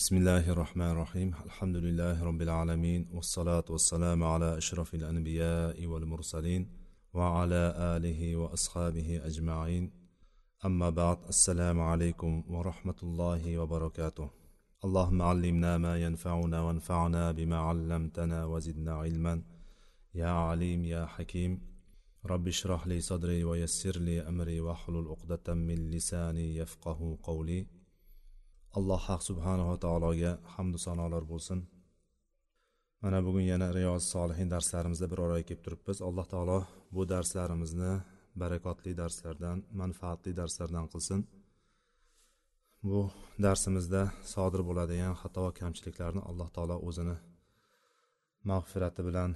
بسم الله الرحمن الرحيم الحمد لله رب العالمين والصلاة والسلام على أشرف الأنبياء والمرسلين وعلى آله وأصحابه أجمعين أما بعد السلام عليكم ورحمة الله وبركاته اللهم علمنا ما ينفعنا وانفعنا بما علمتنا وزدنا علما يا عليم يا حكيم رب اشرح لي صدري ويسر لي أمري واحلل عقدة من لساني يفقه قولي alloh haq subhanava taologa hamdu sanolar bo'lsin. Mana bugun yana riyoz solihin darslarimizda bir oraga kelib turibmiz. Alloh taolo bu darslarimizni barakotli darslardan manfaatli darslardan qilsin. Bu darsimizda sodir bo'ladigan xato va kamchiliklarni alloh taolo o'zini mag'firati bilan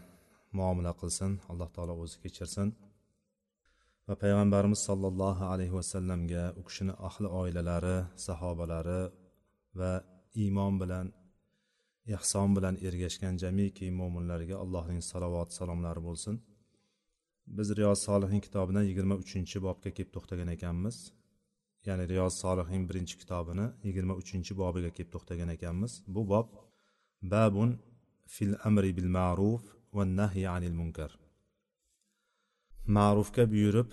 muomala qilsin alloh taolo o'zi kechirsin. Va payg'ambarimiz sollallohu alayhi vasallamga u kishini ahli oilalari sahobalari va iymon bilan ehson bilan ergashgan jamiki mo'minlarga allohning salovat salomlari bo'lsin. Biz riyoz solihin kitobidan yigirma uchinchi bobga kelib to'xtagan ekanmiz. Ya'ni riyoz solihin birinchi kitobini yigirma uchinchi bobiga kelib to'xtagan ekanmiz. Bu bob babun fil amri bil ma'ruf va nahyi anil munkar. Ma'rufga buyurib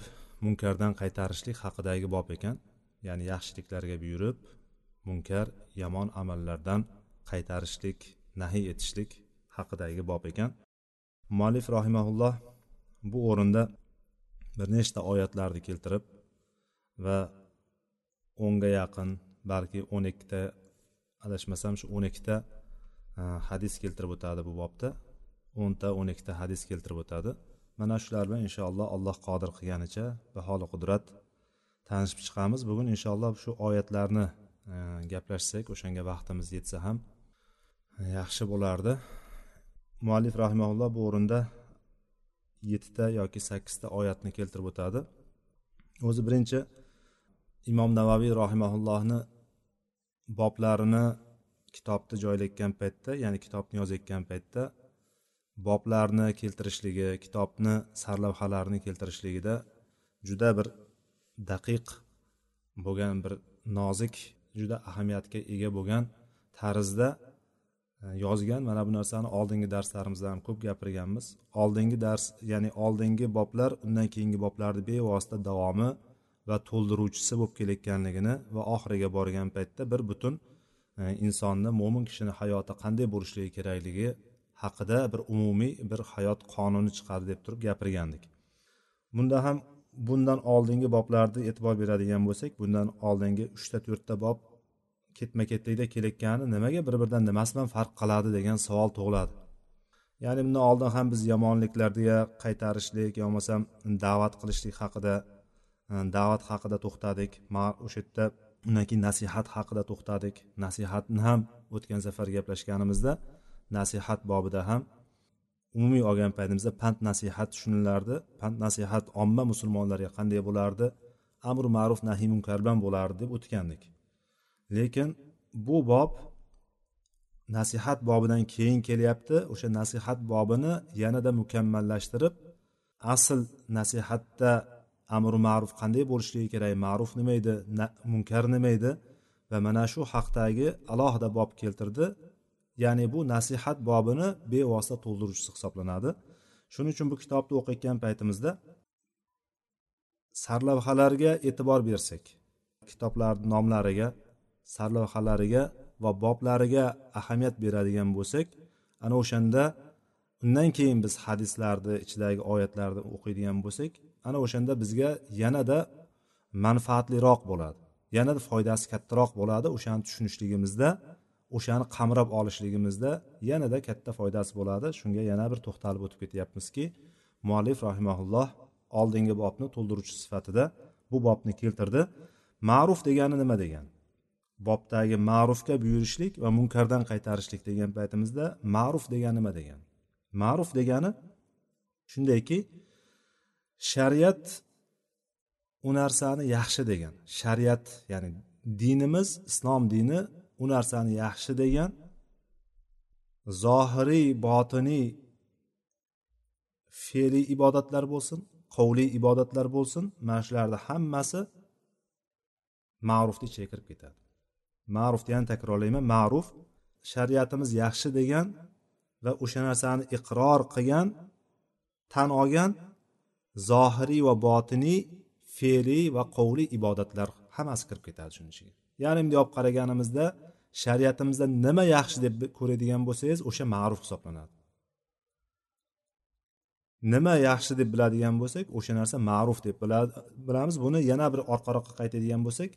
munkardan qaytarishlik haqidagi bob ekan. Ya'ni yaxshiliklarga buyurib munkar yomon amallardan qaytarishlik nahiy etishlik haqidagi bob ekan. Muallif rohimaulloh bu o'rinda bir nechta oyatlarni keltirib va o'nga yaqin balki o'n ikkita adashmasam shu o'n ikkita e, hadis keltirib o'tadi bu bobda. O'nta o'n ikkita hadis keltirib o'tadi. Mana shular bilan inshaalloh alloh qodir qilganicha baholi qudrat tanishib chiqamiz. Bugun inshaalloh shu oyatlarni gaplashsak o'shanga vaqtimiz yetsa ham e, yaxshi bo'lardi. Muallif rahimaulloh bu o'rinda yettita yoki sakkizta oyatni keltirib o'tadi. O'zi birinchi imom navaviy rahimaullohni boblarini kitobni joylayotgan paytda ya'ni kitobni yozayotgan paytda boblarni keltirishligi kitobni sarlavhalarini keltirishligida juda bir daqiq bo'lgan bir nozik juda ahamiyatga ega bo'lgan tarzda e, yozgan. Mana bu narsani oldingi darslarimizda ham ko'p gapirganmiz. Oldingi dars ya'ni oldingi boblar undan keyingi boblarni bevosita davomi va to'ldiruvchisi bo'lib kelayotganligini va oxiriga borgan paytda bir butun e, insonni mo'min kishini hayoti qanday bo'lishligi kerakligi haqida bir umumiy bir hayot qonuni chiqadi deb turib gapirgandik. Bunda ham bundan oldingi boblarni e'tibor beradigan bo'lsak bundan oldingi uchta to'rtta bob ketma ketlikda kelayotgani nimaga bir biridan nimasi bilan farq qiladi degan savol tug'iladi. Ya'ni bundan oldin ham biz yomonliklarga qaytarishlik yo bo'lmasam da'vat qilishlik haqida e, da'vat haqida to'xtadik. O'sha yerda undan keyin nasihat haqida to'xtadik. Nasihatni ham o'tgan safar gaplashganimizda nasihat bobida ham umumiy olgan paytimizda pand nasihat tushunilardi. Pand nasihat omma musulmonlarga qanday bo'lardi? Amr ma'ruf nahiy munkar bilan bo'lardi deb o'tgandik. Lekin bu bob nasihat bobidan keyin kelyapti. O'sha nasihat bobini yanada mukammallashtirib asl nasihatda amri ma'ruf qanday bo'lishligi kerak? Ma'ruf nima edi? Munkar nima edi? Va mana shu haqdagi alohida bob keltirdi. Ya'ni bu nasihat bobini bevosita to'ldiruvchisi hisoblanadi. Shuning uchun bu kitobni o'qiyotgan paytimizda sarlavhalarga e'tibor bersak kitoblarni nomlariga sarlavhalariga va boblariga ahamiyat beradigan bo'lsak ana o'shanda undan keyin biz hadislarni ichidagi oyatlarni o'qiydigan bo'lsak ana o'shanda bizga yanada manfaatliroq bo'ladi. Yanada foydasi kattaroq bo'ladi o'shani tushunishligimizda. O'shani qamrab olishligimizda yanada katta foydasi bo'ladi. Shunga yana bir to'xtalib o'tib ketyapmizki muallif rahimaulloh oldingi bobni to'ldiruvchi sifatida bu bobni keltirdi. Ma'ruf degani nima degan? Bobdagi ma'rufga buyurishlik va munkardan qaytarishlik degan paytimizda ma'ruf degani nima degan? Ma'ruf degani shundayki shariat u narsani yaxshi degan. Shariat ya'ni dinimiz islom dini u narsani yaxshi degan zohiriy botiniy fe'liy ibodatlar bo'lsin qovliy ibodatlar bo'lsin mana shularni hammasi ma'rufni ichiga kirib ketadi. Ma'rufni yana takrorlayman ma'ruf shariatimiz yaxshi degan va o'sha narsani iqror qilgan tan olgan zohiriy va botiniy fe'liy va qovli ibodatlar hammasi kirib ketadi shuning ichiga. Ya'ni bunday olib qaraganimizda shariatimizda nima yaxshi deb ko'radigan bo'lsangiz o'sha ma'ruf hisoblanadi. Nima yaxshi deb biladigan bo'lsak o'sha narsa ma'ruf deb bilamiz. Buni yana bir orqaroqqa qaytadigan bo'lsak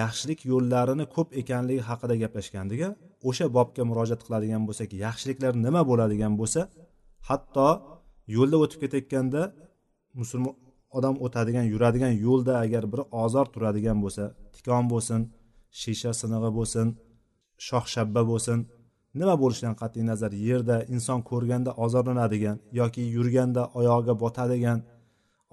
yaxshilik yo'llarini ko'p ekanligi haqida gaplashgandiga o'sha bobga murojaat qiladigan bo'lsak yaxshiliklar nima bo'ladigan bo'lsa hatto yo'lda o'tib ketayotganda musulmon odam o'tadigan yuradigan yo'lda agar bir ozor turadigan bo'lsa tikon bo'lsin shisha sinig'i bo'lsin shox shabba bo'lsin nima bo'lishidan qat'iy nazar yerda inson ko'rganda ozorlanadigan yoki yurganda oyog'iga botadigan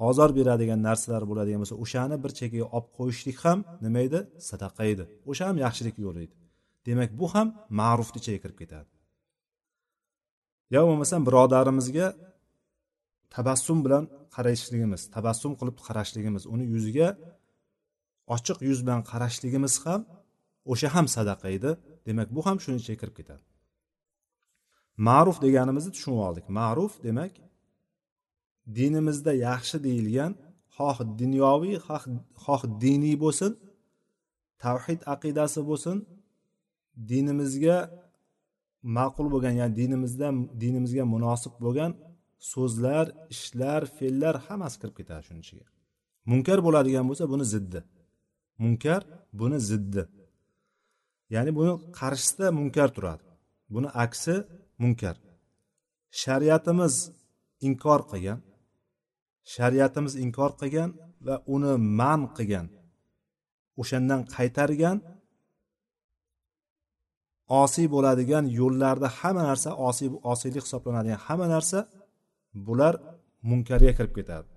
ozor beradigan narsalar bo'ladigan bo'lsa o'shani bir chekkaga olib qo'yishlik ham nima edi? Sadaqa edi. O'sha ham yaxshilik yo'li edi. Demak bu ham ma'rufni ichiga kirib ketadi. Yo bo'lmasam birodarimizga tabassum bilan qarashligimiz tabassum qilib qarashligimiz uni yuziga ochiq yuz bilan qarashligimiz ham o'sha ham sadaqa edi. Demak bu ham shuni ichiga kirib ketadi. Ma'ruf deganimizni tushunib oldik. Ma'ruf demak dinimizda yaxshi deyilgan xoh dunyoviy xoh diniy bo'lsin tavhid aqidasi bo'lsin dinimizga ma'qul bo'lgan ya'ni dinimizda dinimizga munosib bo'lgan so'zlar ishlar fe'llar hammasi kirib ketadi shuni ichiga. Munkar bo'ladigan bo'lsa buni ziddi. Munkar buni ziddi. Ya'ni buni qarshisida munkar turadi. Buni aksi munkar. Shariatimiz inkor qilgan shariatimiz inkor qilgan va uni man qilgan o'shandan qaytargan osiy bo'ladigan yo'llarda hamma narsa osiy osiylik hisoblanadigan hamma narsa bular munkarga kirib ketadi.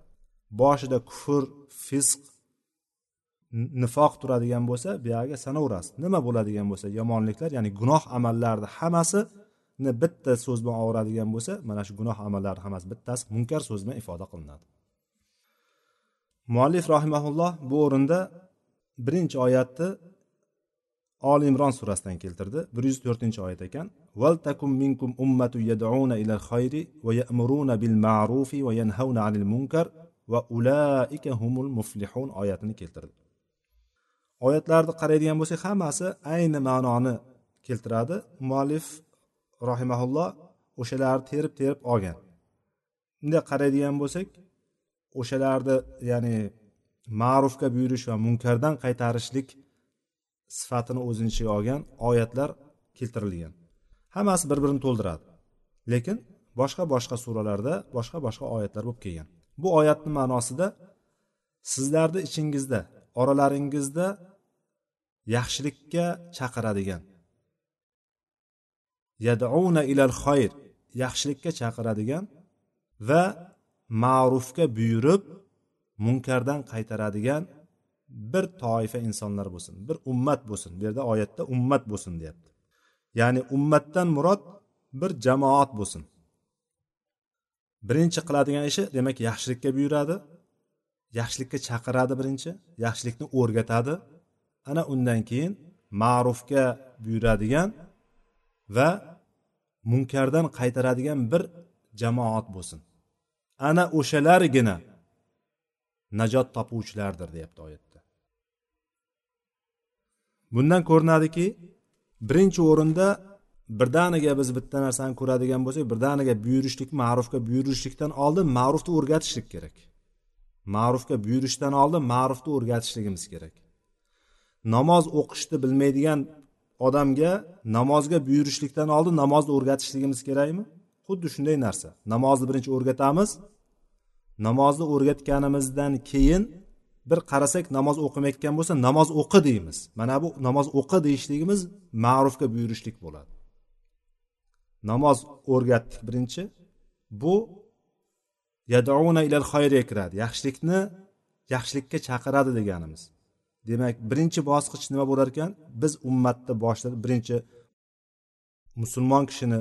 Boshida kufr fisq nifoq turadigan bo'lsa buyog'iga sanaverasiz. Nima bo'ladigan bo'lsa yomonliklar ya'ni gunoh amallarni hammasini bitta so'z bilan og'iradigan bo'lsa mana shu gunoh amallarni hammasi bittasi munkar so'z bilan ifoda qilinadi. Muallif rahimaulloh bu o'rinda birinchi oyatni oli imron surasidan keltirdi. Bir yuz to'rtinchi oyat ekan. Takum minkum ummatu yad'una ilal xayri va ya'muruna bil ma'rufi va yanhauna anil munkar va ulaika humul muflihun oyatini keltirdi. Oyatlarni qaraydigan bo'lsak hammasi ayni ma'noni keltiradi. Muallif rohimaulloh o'shalarni terib terib olgan. Bunday qaraydigan bo'lsak o'shalarni ya'ni ma'rufga buyurish va munkardan qaytarishlik sifatini o'zini ichiga olgan oyatlar keltirilgan. Hammasi bir birini to'ldiradi. Lekin boshqa boshqa suralarda boshqa boshqa oyatlar bo'lib kelgan. Bu oyatni ma'nosida sizlarni ichingizda oralaringizda yaxshilikka chaqiradigan. Yaduna ilal xoyr yaxshilikka chaqiradigan va ma'rufga buyurib munkardan qaytaradigan bir toifa insonlar bo'lsin bir ummat bo'lsin. Bu yerda oyatda ummat bo'lsin deyapti. Ya'ni ummatdan murod bir jamoat bo'lsin. Birinchi qiladigan ishi demak yaxshilikka buyuradi. Yaxshilikka chaqiradi birinchi yaxshilikni o'rgatadi. Ana undan keyin ma'rufga buyuradigan va munkardan qaytaradigan bir jamoat bo'lsin. Ana o'shalargina najot topuvchilardir deyapti oyatda. Bundan ko'rinadiki birinchi o'rinda birdaniga biz bitta narsani ko'radigan bo'lsak birdaniga buyurishlik ma'rufga buyurishlikdan oldin ma'rufni o'rgatishlik kerak. Ma'rufga buyurishdan oldin ma'rufni o'rgatishligimiz kerak. Namoz o'qishni bilmaydigan odamga namozga buyurishlikdan oldin namozni o'rgatishligimiz kerakmi? Xuddi shunday narsa. Namozni birinchi o'rgatamiz. Namozni o'rgatganimizdan keyin bir qarasak namoz o'qimayotgan bo'lsa namoz o'qi deymiz. Mana bu namoz o'qi deyishligimiz ma'rufga buyurishlik bo'ladi. Namoz o'rgatdik birinchi. Bu yaduna ilal xayrga kiradi. Yaxshilikni yaxshilikka chaqiradi deganimiz. Demak birinchi bosqich nima bo'lar ekan? Biz ummatni boshida birinchi musulmon kishini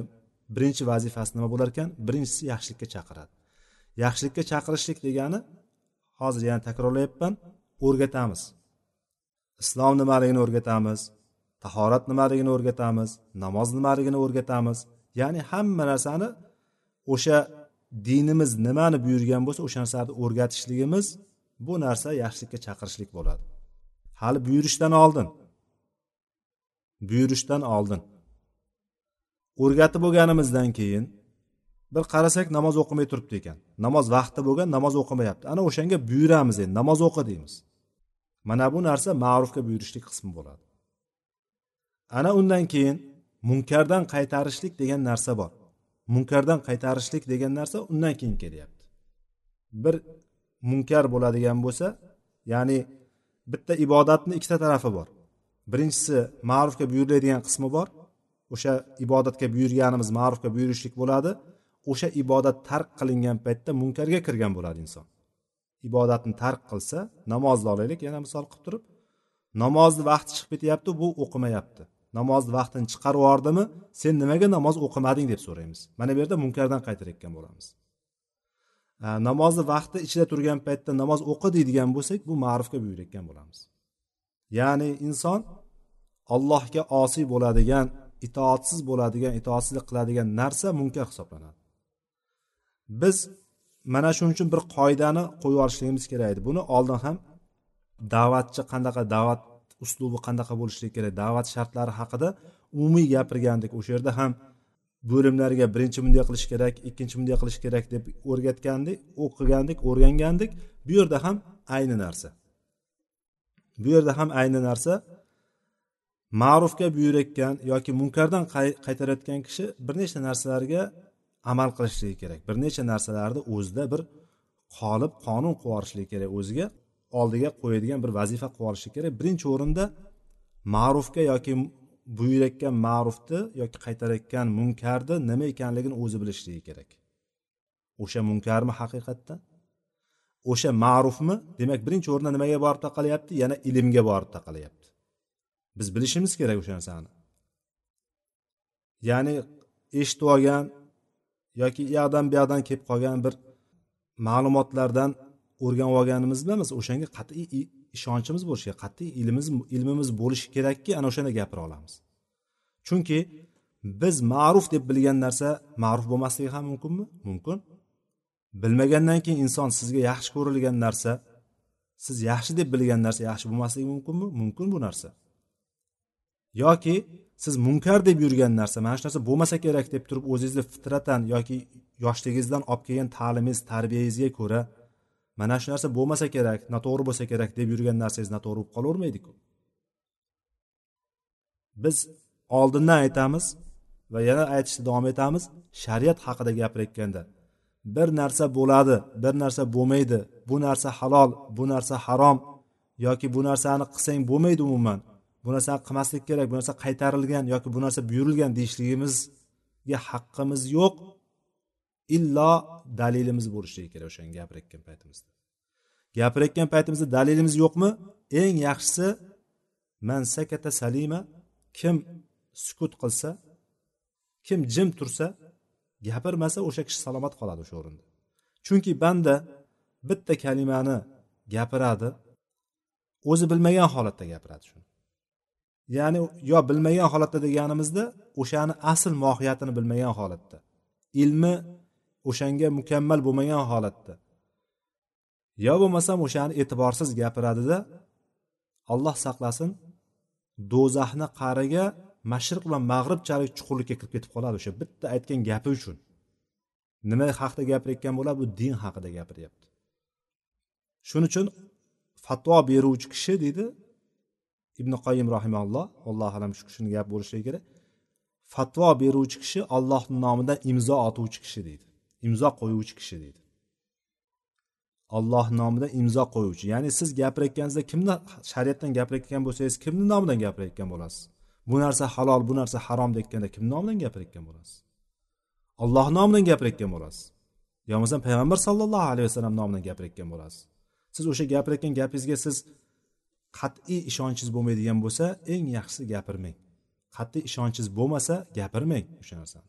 birinchi vazifasi nima bo'lar ekan? Birinchisi yaxshilikka chaqiradi. Yaxshilikka chaqirishlik degani hozir yana takrorlayapman o'rgatamiz. Islom nimaligini o'rgatamiz tahorat nimaligini o'rgatamiz namoz nimaligini o'rgatamiz. Ya'ni hamma narsani o'sha dinimiz nimani buyurgan bo'lsa o'sha narsani o'rgatishligimiz bu narsa yaxshilikka chaqirishlik bo'ladi. Hali buyurishdan oldin. Buyurishdan oldin. O'rgatib bo'lganimizdan keyin bir qarasak namoz o'qimay turibdi ekan. Namoz vaqti bo'lgan namoz o'qimayapti. Ana o'shanga buyuramiz endi namoz o'qi deymiz. Mana bu narsa ma'rufga buyurishlik qismi bo'ladi. Ana undan keyin munkardan qaytarishlik degan narsa bor. Munkardan qaytarishlik degan narsa undan keyin kelyapti. Bir munkar bo'ladigan bo'lsa ya'ni bitta ibodatni ikkita tarafi bor. Birinchisi ma'rufga buyuriladigan qismi bor. O'sha ibodatga buyurganimiz ma'rufga buyurishlik bo'ladi. O'sha ibodat tark qilingan paytda munkarga kirgan bo'ladi inson. Ibodatni tark qilsa namozni olaylik yana misol qilib turib namozni vaqti chiqib ketyapti bu o'qimayapti. Namozni vaqtini chiqarib yubordimi sen nimaga namoz o'qimading deb so'raymiz. Mana bu yerda munkardan qaytarayotgan bo'lamiz. Namozni vaqti ichida turgan paytda namoz o'qi deydigan bo'lsak bu ma'rufga buyurayotgan bo'lamiz. Ya'ni inson allohga osiy bo'ladigan itoatsiz bo'ladigan itoatsizlik qiladigan narsa munkar hisoblanadi. Biz mana shuning uchun bir qoidani qo'yib olishligimiz kerak edi. Buni oldin ham da'vatchi qanaqa da'vat uslubi qanaqa bo'lishligi kerak da'vat shartlari haqida umumiy gapirgandik. O'sha yerda ham bo'limlarga birinchi bunday qilish kerak ikkinchi bunday qilish kerak deb o'rgatgandik o'qigandik o'rgangandik. Bu yerda ham ayni narsa. Bu yerda ham ayni narsa. Ma'rufga buyurayotgan yoki munkardan qaytarayotgan kishi bir nechta narsalarga amal qilishligi kerak. Bir necha narsalarni o'zida bir qolib qonun qilib yuborishligi kerak o'ziga. Oldiga qo'yadigan bir vazifa qilib olishi kerak. Birinchi o'rinda ma'rufga yoki buyurayotgan ma'rufni yoki qaytarayotgan munkarni nima ekanligini o'zi bilishligi kerak. O'sha munkarmi haqiqatda o'sha ma'rufmi? Demak birinchi o'rinda nimaga borib taqalyapti? Yana ilmga borib taqalyapti. Biz bilishimiz kerak o'sha narsani. Ya'ni eshitib olgan yoki u yoqdan bu yoqdan kelib qolgan bir ma'lumotlardan o'rganib olganimiz emas o'shanga qat'iy ishonchimiz bo'lishi kerak qat'iy ilmimiz ilmimiz bo'lishi kerakki ana o'shanda gapira olamiz. Chunki biz ma'ruf deb bilgan narsa ma'ruf bo'lmasligi ham mumkinmi? Mumkin. Bilmagandan keyin inson sizga yaxshi ko'rilgan narsa siz yaxshi deb bilgan narsa yaxshi bo'lmasligi mumkinmi? Mumkin bu narsa. Yoki siz munkar deb yurgan narsa mana shu narsa bo'lmasa kerak deb turib o'zingizni fitratan yoki yoshligingizdan olib kelgan ta'limingiz tarbiyangizga ko'ra mana shu narsa bo'lmasa kerak noto'g'ri bo'lsa kerak deb yurgan narsangiz noto'g'ri bo'lib qolavermaydiku. Biz oldindan aytamiz va yana aytishda davom etamiz. Shariat haqida gapirayotganda bir narsa bo'ladi bir narsa bo'lmaydi. Bu narsa halol bu narsa harom yoki bu narsani qilsang bo'lmaydi umuman. Bu narsani qilmaslik kerak bu narsa qaytarilgan yoki bu narsa buyurilgan deyishligimizga haqqimiz yo'q. Illo dalilimiz bo'lishligi kerak o'shani gapirayotgan paytimizda. Gapirayotgan paytimizda dalilimiz yo'qmi? Eng yaxshisi man sakata salima kim sukut qilsa kim jim tursa gapirmasa o'sha kishi salomat qoladi o'sha o'rinda. Chunki banda bitta kalimani gapiradi o'zi bilmagan holatda gapiradi shuni. Ya'ni yo bilmagan holatda deganimizda o'shani asl mohiyatini bilmagan holatda. Ilmi o'shanga mukammal bo'lmagan holatda. Yo bo'lmasam o'shani e'tiborsiz gapiradida alloh saqlasin do'zaxni qa'riga mashriq va mag'ribchalik chuqurlikka kirib ketib qoladi o'sha bitta aytgan gapi uchun. Nima haqida gapirayotgan bo'ladi? Bu din haqida gapiryapti. Shuning uchun fatvo beruvchi kishi deydi ibn qoyim rahimalloh allohu alam shu kishini gapi bo'lishligi kerak. Fatvo beruvchi kishi ollohni nomidan imzo otuvchi kishi deydi. Imzo qo'yuvchi kishi deydi. Alloh nomidan imzo qo'yuvchi. Ya'ni siz gapirayotganingizda kimni shariatdan gapirayotgan bo'lsangiz kimni nomidan gapirayotgan bo'lasiz? Bu narsa halol bu narsa harom deyotganda kimni nomidan gapirayotgan bo'lasiz? Alloh nomidan gapirayotgan bo'lasiz. Yo bo'lmasam payg'ambar sallallohu alayhi vasallam nomidan gapirayotgan bo'lasiz. Siz o'sha gapirayotgan gapingizga siz qat'iy ishonchingiz bo'lmaydigan bo'lsa eng yaxshisi gapirmang. Qat'iy ishonchingiz bo'lmasa gapirmang o'sha narsani.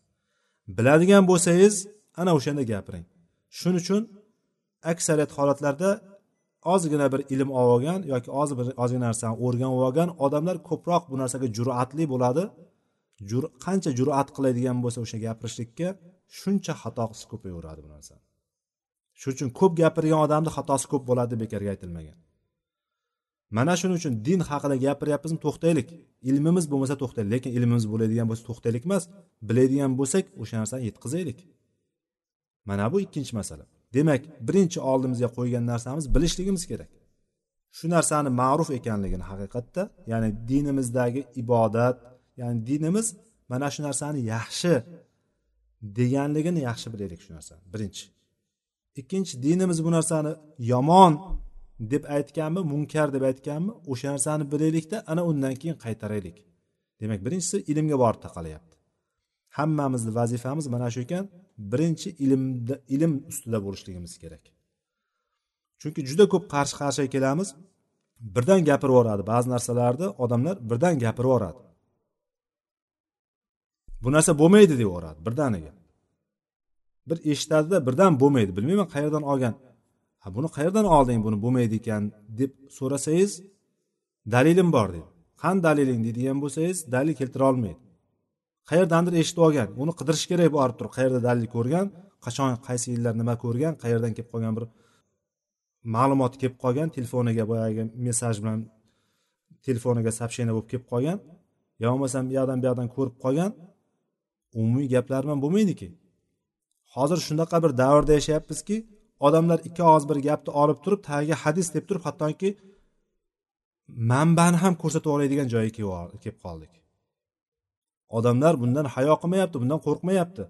Biladigan bo'lsangiz ana o'shanda gapiring. Shuning uchun aksariyat holatlarda ozgina bir ilm olib olgan yoki oz bir ozgina narsani o'rganib olgan odamlar ko'proq bu narsaga jur'atli bo'ladi. Jur qancha jur'at qiladigan bo'lsa o'sha gapirishlikka shuncha xatosi ko'payaveradi bu narsa shuning uchun ko'p gapirgan odamni xatosi ko'p bo'ladi bekorga aytilmagan. Mana shuning uchun din haqida gapiryapmizmi? To'xtaylik. Ilmimiz bo'lmasa to'xtaylik lekin ilmimiz bo'ladigan bo'lsa to'xtaylik emas. Biladigan bo'lsak o'sha narsani yetkazaylik. Mana bu ikkinchi masala. Demak birinchi oldimizga qo'ygan narsamiz bilishligimiz kerak. Shu narsani ma'ruf ekanligini haqiqatda ya'ni dinimizdagi ibodat ya'ni dinimiz mana shu narsani yaxshi deganligini yaxshi bilaylik shu narsani. Birinchi. Ikkinchi dinimiz bu narsani yomon deb aytganmi munkar deb aytganmi o'sha narsani bilaylikda ana undan keyin qaytaraylik. Demak birinchisi ilmga borib taqalyapti hammamizni vazifamiz mana shu ekan birinchi ilmda ilm ustida bo'lishligimiz kerak. Chunki juda ko'p qarshi qarshiga kelamiz birdan gapirib yuboradi ba'zi narsalarni odamlar birdan gapirib yuboradi. Bu narsa bo'lmaydi deb yuboradi birdaniga. Bir eshitadida birdan bo'lmaydi. Bilmayman qayerdan olgan. Ha buni qayerdan olding buni bo'lmaydi ekan deb so'rasangiz dalilim bor deydi qani daliling deydigan bo'lsangiz dalil keltira olmaydi qayerdandir eshitib olgan uni qidirish kerak borib turib qayerda dalil ko'rgan qachon qaysi yillar nima ko'rgan qayerdan kelib qolgan bir ma'lumot kelib qolgan telefoniga boyagi messaj bilan telefoniga сообщение bo'lib kelib qolgan. Yo bo'lmasam bu yoqdan bu yoqdan ko'rib qolgan umumiy gaplar bilan bo'lmaydiki. Hozir shunaqa bir davrda yashayapmizki odamlar ikki og'iz bir gapni olib turib tagiga hadis deb turib hattoki manbani ham ko'rsatib oladigan joyga kelib qoldik. Odamlar bundan hayo qilmayapti bundan qo'rqmayapti.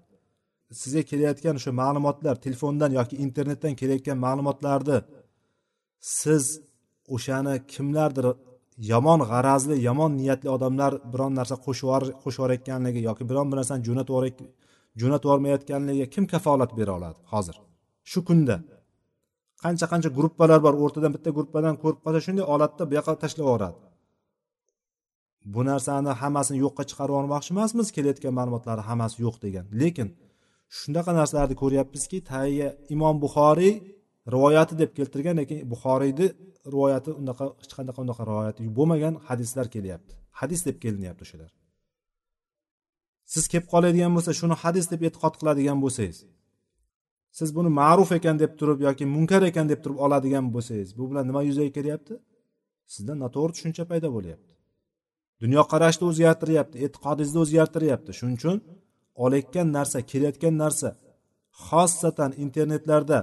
Sizga kelayotgan o'sha ma'lumotlar telefondan yoki internetdan kelayotgan ma'lumotlarni siz o'shani kimlardir yomon g'arazli yomon niyatli odamlar biron narsa qo'shib yuborayotganligi yoki biron bir narsani jo'natib jo'natib yubormayotganligiga kim kafolat bera oladi hozir shu kunda? Qancha qancha gruppalar bor o'rtadan bitta gruppadan ko'rib qolsa shunday holatda bu yoqqa tashlab yuboradi. Bu narsani hammasini yo'qqa chiqarib yubormoqchi emasmiz kelayotgan ma'lumotlarni hammasi yo'q degan. Lekin shunaqa narsalarni ko'ryapmizki tayya imom buxoriy rivoyati deb keltirgan lekin buxoriyni rivoyati unaqa hech qanaqa unaqa rivoyati bo'lmagan hadislar kelyapti. Hadis deb kelinyapti o'shalar. Siz kelib qoladigan bo'lsa shuni hadis deb e'tiqod qiladigan bo'lsangiz siz buni ma'ruf ekan deb turib yoki munkar ekan deb turib oladigan bo'lsangiz bu bilan nima yuzaga kelyapti? Sizda noto'g'ri tushuncha paydo bo'lyapti. Dunyoqarashni o'zgartiryapti e'tiqodingizni o'zgartiryapti. Shuning uchun olayotgan narsa kelayotgan narsa xossatan internetlarda.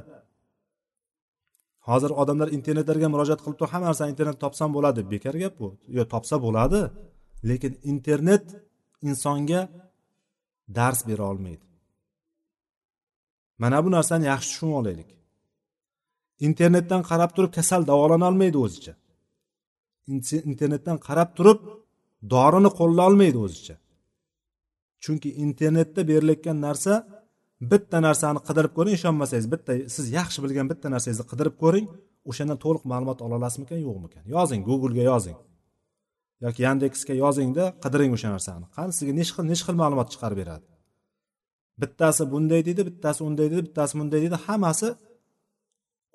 Hozir odamlar internetlarga murojaat qilib turib hamma narsani internetda topsam bo'ladi. Bekor gap bu. Yo topsa bo'ladi lekin internet insonga dars bera olmaydi. Mana bu narsani yaxshi tushunib olaylik. Internetdan qarab turib kasal davolana olmaydi o'zicha. Internetdan qarab turib dorini qo'llolmaydi o'zicha. Chunki internetda berilayotgan narsa bitta narsani qidirib ko'ring ishonmasangiz bitta siz yaxshi bilgan bitta narsangizni qidirib ko'ring o'shandan to'liq ma'lumot ola olasizmikan yo'qmikan? Yozing googlega yozing. Yoki yandexga yozingda qidiring o'sha narsani. Qani sizga nechi xil nechi xil ma'lumot chiqarib beradi? Bittasi bunday deydi bittasi unday deydi bittasi bunday deydi hammasi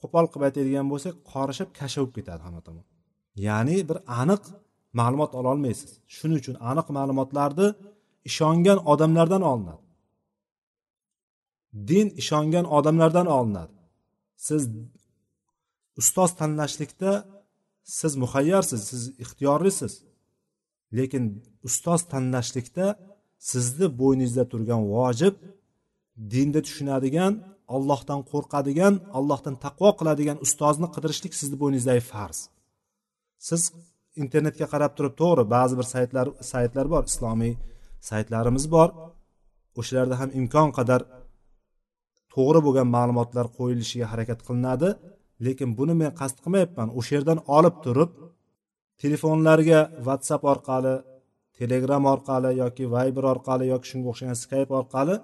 qo'pol qilib aytadigan bo'lsak qorishib kasha bo'lib ketadi hamma tomon. Ya'ni bir aniq ma'lumot ololmaysiz. Shuning uchun aniq ma'lumotlarni ishongan odamlardan olinadi. Din ishongan odamlardan olinadi. Siz ustoz tanlashlikda siz muhayyarsiz siz ixtiyorlisiz. Lekin ustoz tanlashlikda sizni bo'yningizda turgan vojib dinda tushunadigan allohdan qo'rqadigan allohdan taqvo qiladigan ustozni qidirishlik sizni bo'yningizdagi farz. Siz internetga qarab turib to'g'ri ba'zi bir saytlar saytlar bor islomiy saytlarimiz bor. O'shalarda ham imkon qadar to'g'ri bo'lgan ma'lumotlar qo'yilishiga harakat qilinadi. Lekin buni men qasd qilmayapman. O'sha yerdan olib turib telefonlarga whatsapp orqali telegram orqali yoki viber orqali yoki shunga o'xshagan skype orqali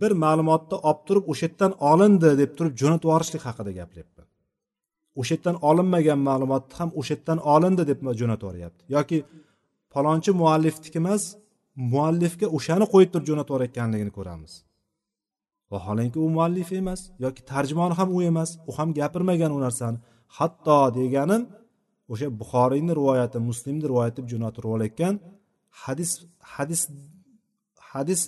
bir ma'lumotni olib turib o'sha yerdan olindi deb turib jo'natib yuborishlik haqida gapiryapman. O'sha yerdan olinmagan ma'lumotni ham o'sha yerdan olindi deb jo'natib yuboryapti yoki palonchi muallifniki emas muallifga o'shani qo'yib turib jo'natib yuborayotganligini ko'ramiz. Vaholanki u muallif emas yoki tarjimoni ham u emas u ham gapirmagan u narsani. Hatto deganim o'sha buxoriyni rivoyati muslimni rivoyati deb jo'natib olayotgan hadis hadis hadis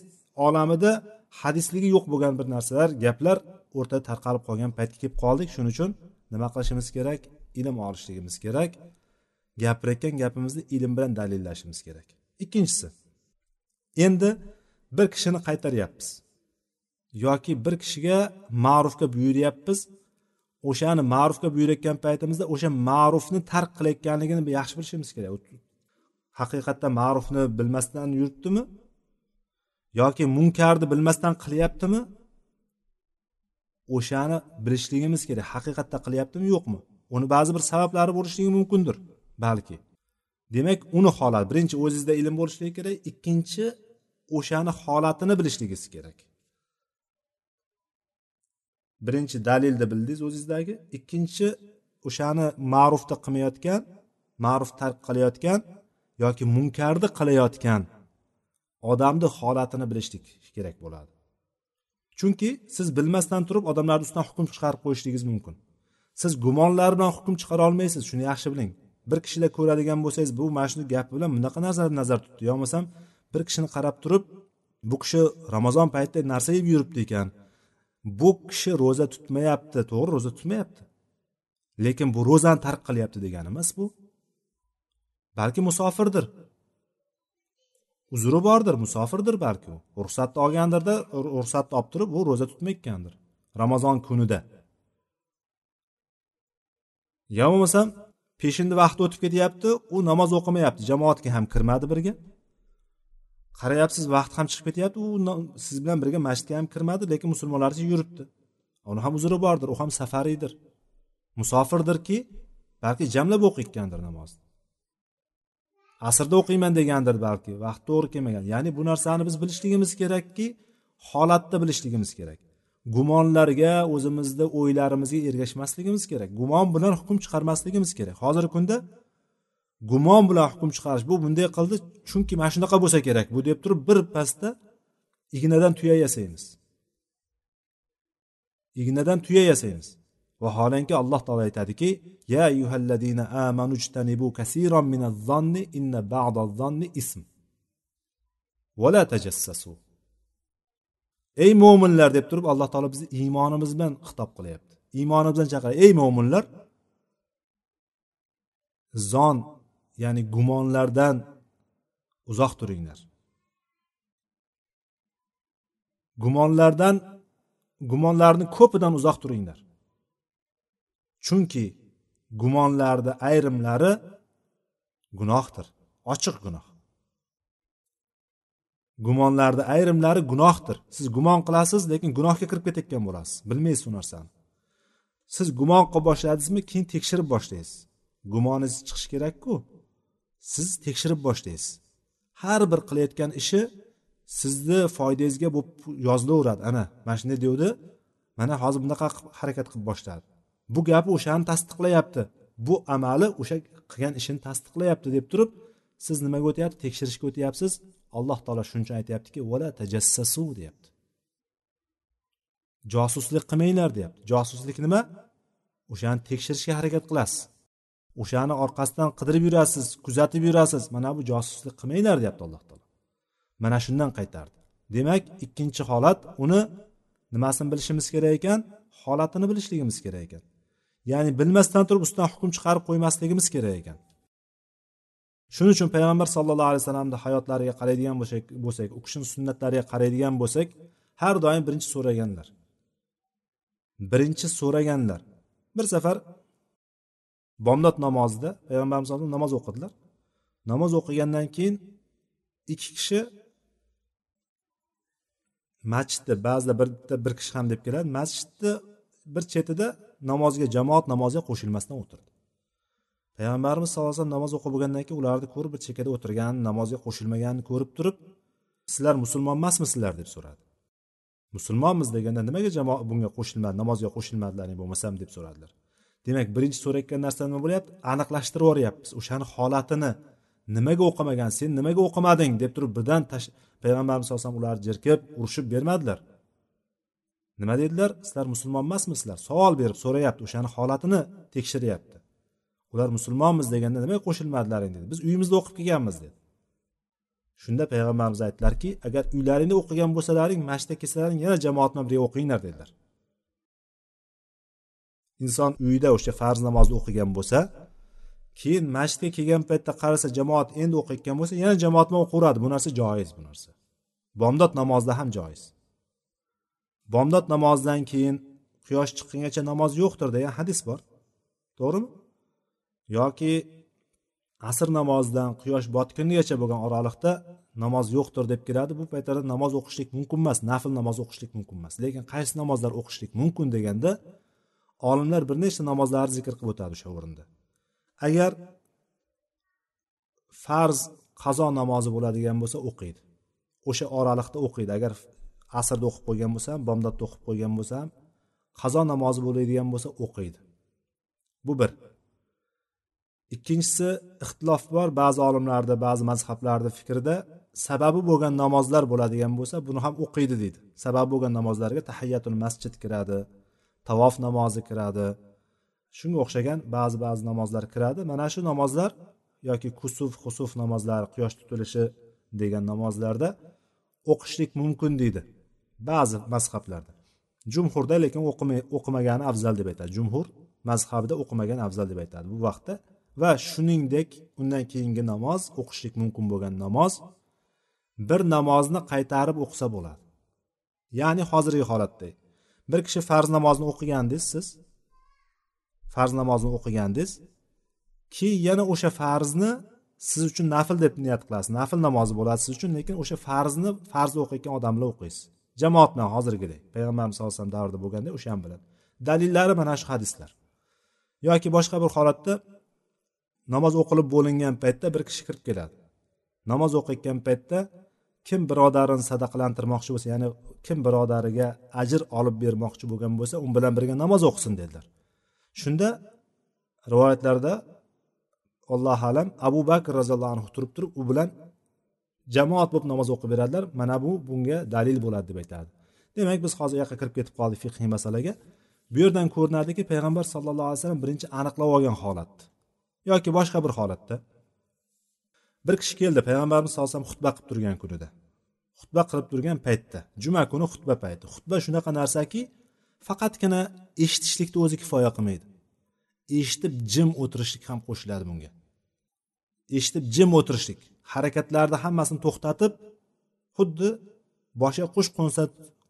olamida hadisligi yo'q bo'lgan bir narsalar gaplar o'rtada tarqalib qolgan paytga kelib qoldik. Shuning uchun nima qilishimiz kerak? Ilm olishligimiz kerak. Gapirayotgan gapimizni ilm bilan dalillashimiz kerak. Ikkinchisi endi bir kishini qaytaryapmiz. Yoki bir kishiga ma'rufga buyuryapmiz. O'shani ma'rufga buyurayotgan paytimizda o'sha ma'rufni tark qilayotganligini yaxshi bilishimiz kerak. Haqiqatda ma'rufni bilmasdan yuribdimi? Yoki munkarni bilmasdan qilyaptimi? O'shani bilishligimiz kerak. Haqiqatda qilyaptimi yo'qmi? Uni ba'zi bir sabablari bo'lishligi mumkindir balki. Demak uni holat birinchi o'zingizda ilm bo'lishligi kerak ikkinchi o'shani holatini bilishligingiz kerak. Birinchi dalilni bildingiz o'zingizdagi ikkinchi o'shani ma'rufni qilmayotgan ma'ruf tark qilayotgan yoki munkarni qilayotgan odamni holatini bilishlik kerak bo'ladi. Chunki siz bilmasdan turib odamlarni ustidan hukm chiqarib qo'yishligingiz mumkin. Siz gumonlar bilan hukm chiqara olmaysiz shuni yaxshi biling. Bir kishida ko'radigan bo'lsangiz bu mana shu gapi bilan bunaqa narsani nazar tutdi. Yo bo'lmasam bir kishini qarab turib bu kishi ramazon paytida narsa yeb yuribdi ekan. Bu kishi ro'za tutmayapti. To'g'ri ro'za tutmayapti. Lekin bu ro'zani tark qilyapti degani emas bu. Balki musofirdir. Uzri bordir musofirdir balki u. Ruxsatni olgandirda ruxsatni olib turib u ro'za tutmayotgandir. Ramazon kunida. Yo bo'lmasam peshinda vaqti o'tib ketyapti u namoz o'qimayapti jamoatga ham kirmadi birga. Qarayapsiz vaqt ham chiqib ketyapti u siz bilan birga masjidga ham kirmadi lekin musulmonlarcha yuribdi. Uni ham uzri bordir u ham safaridir. Musofirdirki balki jamlab o'qiyotgandir namozni. Asrda o'qiyman degandir balki vaqt to'g'ri kelmagan. Ya'ni bu narsani biz bilishligimiz kerakki holatda bilishligimiz kerak. Gumonlarga o'zimizni o'ylarimizga ergashmasligimiz kerak. Gumon bilan hukm chiqarmasligimiz kerak. Hozirgi kunda gumon bilan hukm chiqarish bu bunday qildi chunki mana shunaqa bo'lsa kerak. Bu deb turib bir pasda ignadan tuya yasaymiz. Ignadan tuya yasaymiz. Vaholanki alloh taolo aytadiki ya ayyuhalladina amanu jtanibu kaseeran minaz-zanni inna ba'daz-zanni ism. Va la tajassasu. Ey mo'minlar deb turib alloh taolo bizni iymonimiz bilan xitob qilyapti. Iymonimiz bilan chaqiryapti ey mo'minlar zon ya'ni gumonlardan uzoq turinglar. Gumonlardan gumonlarni ko'pidan uzoq turinglar. Chunki gumonlarni ayrimlari gunohdir ochiq gunoh. Gumonlarni ayrimlari gunohdir. Siz gumon qilasiz lekin gunohga kirib ketayotgan bo'lasiz. Bilmaysiz u narsani. Siz gumon qilib boshladingizmi keyin tekshirib boshlaysiz. Gumoningiz chiqishi kerakku. Siz tekshirib boshlaysiz. Har bir qilayotgan ishi sizni foydangizga bo'lib yozilaveradi ana mana shunday devdi mana hozir bunaqa harakat qilib boshladi. Bu gapi o'shani tasdiqlayapti. Bu amali o'sha qilgan ishini tasdiqlayapti deb turib siz nimaga o'tyapsiz tekshirishga o'tyapsiz. Alloh taolo shuning uchun aytyaptiki vala tajassasu deyapti. Josuslik qilmanglar deyapti. Josuslik nima? O'shani tekshirishga harakat qilasiz. O'shani orqasidan qidirib yurasiz kuzatib yurasiz. Mana bu josuslik qilmanglar deyapti alloh taolo. Mana shundan qaytardi. Demak ikkinchi holat uni nimasini bilishimiz kerak ekan? Holatini bilishligimiz kerak ekan. Ya'ni bilmasdan turib ustidan hukm chiqarib qo'ymasligimiz kerak ekan. Shuning uchun payg'ambar sallallohu alayhi vasallamni hayotlariga qaraydigan bo'lsak bo'lsak u kishini sunnatlariga qaraydigan bo'lsak har doim birinchi so'raganlar. Birinchi so'raganlar. Bir safar bomdod namozida payg'ambarimiz namoz o'qidilar. Namoz o'qigandan keyin ikki kishi masjidni ba'zida bitta bir kishi ham deb keladi masjidni bir chetida namozga jamoat namoziga qo'shilmasdan o'tirdi. Payg'ambarimiz sallallohu alayhi vasallam namoz o'qib bo'lgandan keyin ularni ko'rib bir chekkada o'tirganini namozga qo'shilmaganini ko'rib turib sizlar musulmon emasmisizlar? deb so'radi. Musulmonmiz deganda nimaga jamoa bunga qo'shilmadi namozga qo'shilmadilaring bo'lmasam deb so'radilar. Demak birinchi so'rayotgan narsa nima bo'lyapti? Aniqlashtirib yuboryapmiz o'shani holatini nimaga o'qimagan sen nimaga o'qimading deb turib birdan payg'ambarimiz sallallohu alayhi vasallam ularni jerkib urishib bermadilar. Nima dedilar? Sizlar musulmon emasmisizlar? Savol berib so'rayapti o'shani holatini tekshiryapti. Ular musulmonmiz deganda nimaga qo'shilmadilaring dedi. Biz uyimizda o'qib kelganmiz dedi. Shunda payg'ambarimiz aytdilarki agar uylaringda o'qigan bo'lsalaring masjidga kelsalaring yana jamoat bilan birga o'qinglar dedilar. Inson uyida o'sha farz namozni o'qigan bo'lsa keyin masjidga kelgan paytda qarasa jamoat endi o'qiyotgan bo'lsa yana jamoat bilan o'qiveradi bu narsa joiz bu narsa. Bomdod namozida ham joiz. Bomdod namozidan keyin quyosh chiqqungacha namoz yo'qdir degan hadis bor. To'g'rimi? Yoki asr namozidan quyosh botgungacha bo'lgan oraliqda namoz yo'qdir deb keladi bu paytlarda namoz o'qishlik mumkin emas nafl namoz o'qishlik mumkin emas. Lekin qaysi namozlar o'qishlik mumkin deganda olimlar bir nechta namozlarni zikr qilib o'tadi o'sha o'rinda. Agar farz qazo namozi bo'ladigan bo'lsa o'qiydi. O'sha oraliqda o'qiydi. Agar asrda o'qib qo'ygan bo'lsa ham bomdodda o'qib qo'ygan bo'lsa ham qazo namozi bo'ladigan bo'lsa o'qiydi. Bu bir. Ikkinchisi ixtilof bor ba'zi olimlarda ba'zi mazhablarda fikrida sababi bo'lgan namozlar bo'ladigan bo'lsa buni ham o'qiydi deydi. Sababi bo'lgan namozlarga tahayyatul masjid kiradi tavof namozi kiradi. Shunga o'xshagan ba'zi ba'zi namozlar kiradi. Mana shu namozlar yoki kusuf husuf namozlari quyosh tutilishi degan namozlarda o'qishlik mumkin deydi. Ba'zi mazhablarda. Jumhurda lekin o'qimagani afzal deb aytadi. Jumhur mazhabida o'qimagan afzal deb aytadi bu vaqtda. Va shuningdek undan keyingi namoz o'qishlik mumkin bo'lgan namoz bir namozni qaytarib o'qisa bo'ladi. Ya'ni hozirgi holatda. Bir kishi farz namozni o'qigandingiz siz farz namozni o'qigandingiz keyin yana o'sha farzni siz uchun nafl deb niyat qilasiz. Nafl namozi bo'ladi siz uchun lekin o'sha farzni farz o'qiyotgan odam bilan o'qiysiz. Jamoat bilan hozirgidek payg'ambarimiz sallallohu alayhi vasallam davrida bo'lganda o'sha bilan dalillari mana shu hadislar. Yoki boshqa bir holatda namoz o'qilib bo'lingan paytda bir kishi kirib keladi. Namoz o'qiyotgan paytda kim birodarini sadaqalantirmoqchi bo'lsa ya'ni kim birodariga ajr olib bermoqchi bo'lgan bo'lsa u bilan birga namoz o'qisin dedilar. Shunda rivoyatlarda allohu alam abu bakr roziyallohu anhu turib turib u bilan jamoat bo'lib namoz o'qib beradilar mana bu bunga dalil bo'ladi deb aytadi demak biz hozir u yoqqa kirib ketib qoldik fiqhiy masalaga. Bu yerdan ko'rinadiki payg'ambar sallallohu alayhi vasallam birinchi aniqlab olgan holat yoki boshqa bir holatda bir kishi keldi payg'ambarimiz sallallohu alayhi vasallam xutba qilib turgan kunida. Xutba qilib turgan paytda juma kuni xutba payti. Xutba shunaqa narsaki faqatgina eshitishlikni o'zi kifoya qilmaydi. Eshitib jim o'tirishlik ham qo'shiladi bunga. Eshitib jim o'tirishlik. Harakatlarni hammasini to'xtatib xuddi boshiga qush qo'nsa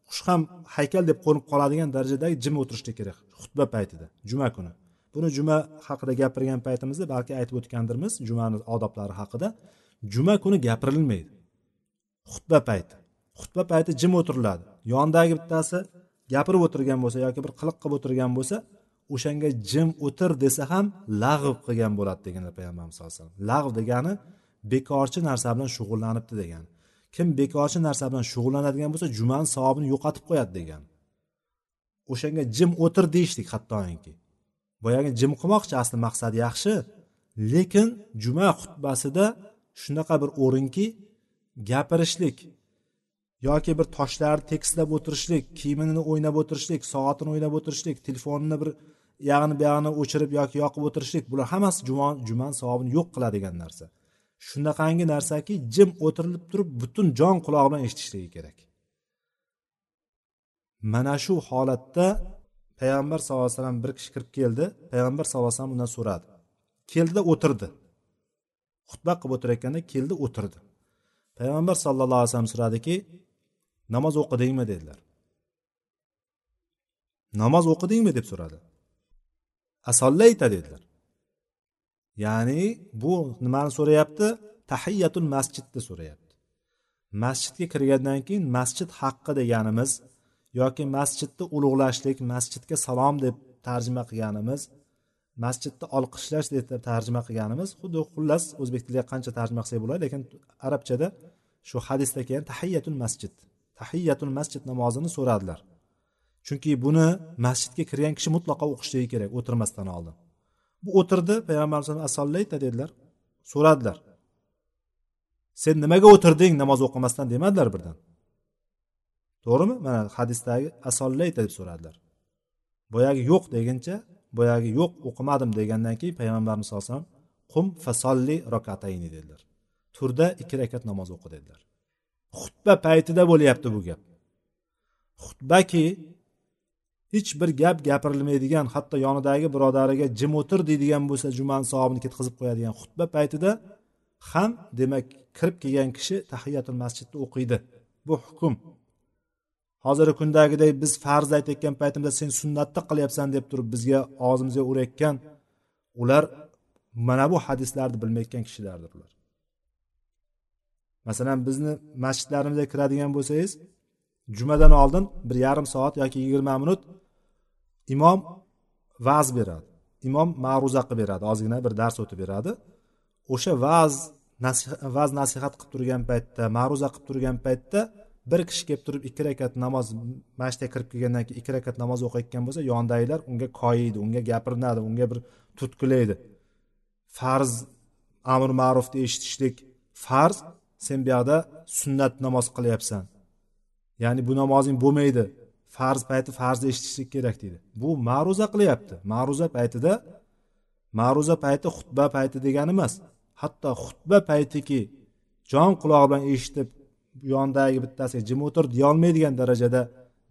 qush ham haykal deb qo'nib qoladigan darajadagi jim o'tirishlik kerak xutba paytida juma kuni. Buni juma haqida gapirgan paytimizda balki aytib o'tgandirmiz jumani odoblari haqida. Juma kuni gapirilmaydi. Xutba payti. Xutba payti jim o'tiriladi. Yonidagi bittasi gapirib o'tirgan bo'lsa yoki bir qiliq qilib o'tirgan bo'lsa o'shanga jim o'tir desa ham lag'v qilgan bo'ladi deganlar payg'ambarimiz sallallohu alayhi vasallam. Lag'v degani bekorchi narsa bilan shug'ullanibdi degan. Kim bekorchi narsa bilan shug'ullanadigan bo'lsa jumani savobini yo'qotib qo'yadi degan. O'shanga jim o'tir deyishdik hattoki. Boyagi jim qilmoqchi asli maqsad yaxshi lekin juma xutbasida shunaqa bir o'rinki gapirishlik yoki bir toshlarni tekislab o'tirishlik kiyimini o'ynab o'tirishlik soatini o'ynab o'tirishlik telefonini bir yag'ini buyog'ini o'chirib yoki yoqib o'tirishlik bular hammasi juma juman savobini yo'q qiladigan narsa. Shunaqangi narsaki jim o'tirilib turib butun jon qulog'i bilan eshitishligi kerak. Mana shu holatda payg'ambar sallallohu alayhi vasallam bir kishi kirib keldi. Payg'ambar sallallohu alayhi vasallam undan so'radi. Keldida o'tirdi. Xutba qilib o'tirayotganda keldi o'tirdi. Payg'ambar sallallohu alayhi vasallam so'radiki namoz o'qidingmi? dedilar. Namoz o'qidingmi? deb so'radi. Asollayta dedilar. Ya'ni bu nimani so'rayapti? Tahiyatul masjidni so'rayapti. Masjidga kirgandan keyin masjid haqqi deganimiz yoki masjidni ulug'lashlik masjidga salom deb tarjima qilganimiz masjidni olqishlash deb tarjima qilganimiz xuddi xullas o'zbek tiliga qancha tarjima qilsak bo'ladi lekin arabchada shu hadisda kelgan tahiyatul masjid tahiyatul masjid namozini so'radilar. Chunki buni masjidga kirgan kishi mutlaqo o'qishligi kerak o'tirmasdan oldin. Bu o'tirdi payg'ambar asollayta dedilar. So'radilar. Sen nimaga o'tirding namoz o'qimasdan demadilar birdan. To'g'rimi? Mana hadisdagi asollayta deb so'radilar. Boyagi yo'q deguncha boyagi yo'q o'qimadim degandan keyin payg'ambarimiz sallallohu alayhi vasallam qum fasolli rokatayni dedilar. Turda ikki rakat namoz o'qi dedilar. Xutba paytida bo'lyapti bu gap. Xutbaki hech bir gap gapirilmaydigan hatto yonidagi birodariga jim o'tir deydigan bo'lsa jumani savobini ketkazib qo'yadigan xutba paytida ham demak kirib kelgan kishi tahiyatul masjidni o'qiydi. Bu hukm. Hozirgi kundagidek biz farz aytayotgan paytimizda sen sunnatni qilyapsan deb turib bizga og'zimizga urayotgan ular mana bu hadislarni bilmayotgan kishilardir ular. Masalan bizni masjidlarimizga kiradigan bo'lsangiz jumadan oldin bir yarim soat yoki yigirma minut imom va'z beradi. Imom ma'ruza qilib beradi. Ozgina bir dars o'tib beradi. O'sha va'z va'z nasihat qilib turgan paytda ma'ruza qilib turgan paytda bir kishi kelib turib ikki rakat namoz masjidga kirib kelgandan keyin ikki rakat namoz o'qiyotgan bo'lsa yonidagilar unga koyiydi unga gapirinadi unga bir turtkilaydi farz amr ma'rufni eshitishlik farz sen bu yoqda sunnat namoz qilyapsan. Ya'ni bu namozing bo'lmaydi. Farz payti farzni eshitishlik kerak deydi. Bu ma'ruza qilyapti. Ma'ruza paytida ma'ruza payti xutba payti degani emas. Hatto xutba paytiki jon qulog'i bilan eshitib yonidagi bittasiga jim o'tir deyolmaydigan darajada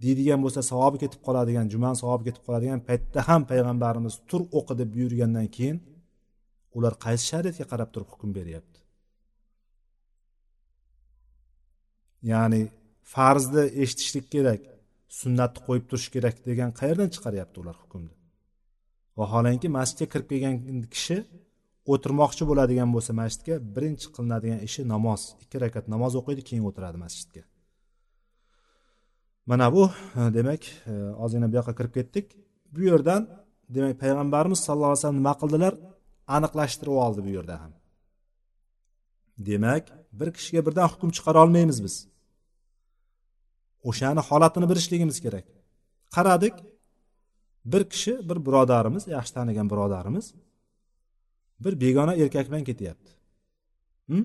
deydigan bo'lsa savobi ketib qoladigan jumani savobi ketib qoladigan paytda ham payg'ambarimiz tur o'qi deb buyurgandan keyin ular qaysi shariatga qarab turib hukm beryapti? Ya'ni farzni eshitishlik kerak. Sunnatni qo'yib turish kerak degan qayerdan chiqaryapti ular hukmni? Vaholanki masjidga kirib kelgan kishi o'tirmoqchi bo'ladigan bo'lsa masjidga birinchi qilinadigan ishi namoz. Ikki rakat namoz o'qiydi keyin o'tiradi masjidga. Mana bu e, demak e, ozgina bu yoqqa kirib ketdik. Bu yerdan demak payg'ambarimiz sallallohu alayhi vasallam nima qildilar? Aniqlashtirib oldi bu yerda ham. Demak bir kishiga birdan hukm chiqara olmaymiz biz. O'shani holatini bilishligimiz kerak. Qaradik bir kishi bir birodarimiz yaxshi tanigan birodarimiz bir begona erkak bilan ketyapti hm?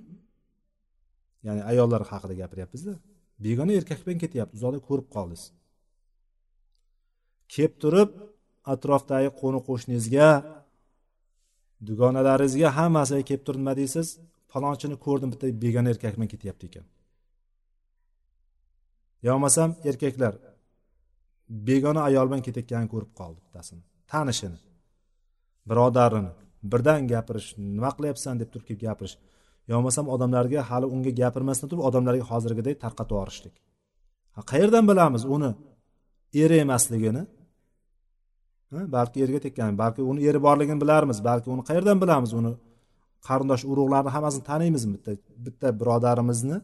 ya'ni ayollar haqida gapiryapmizda. Begona erkak bilan ketyapti uzoqda ko'rib qoldingiz. Kelib turib atrofdagi qo'ni qo'shningizga dugonalaringizga hammasiga kelib turib nima deysiz falonchini ko'rdim bitta begona erkak bilan ketyapti ekan. Yo bo'lmasam erkaklar begona ayol bilan ketayotganini ko'rib qoldi bittasini tanishini. Birodarini. Birdan gapirish nima qilyapsan deb turib kelib gapirish. Yo bo'lmasam odamlarga hali unga gapirmasdan turib odamlarga hozirgidek tarqatib yuborishlik. Qayerdan bilamiz uni eri emasligini? Balki erga tekkan balki uni eri borligini bilarmiz balki uni qayerdan bilamiz uni? Qarindosh urug'larni hammasini taniymizmi bitta bitta birodarimizni?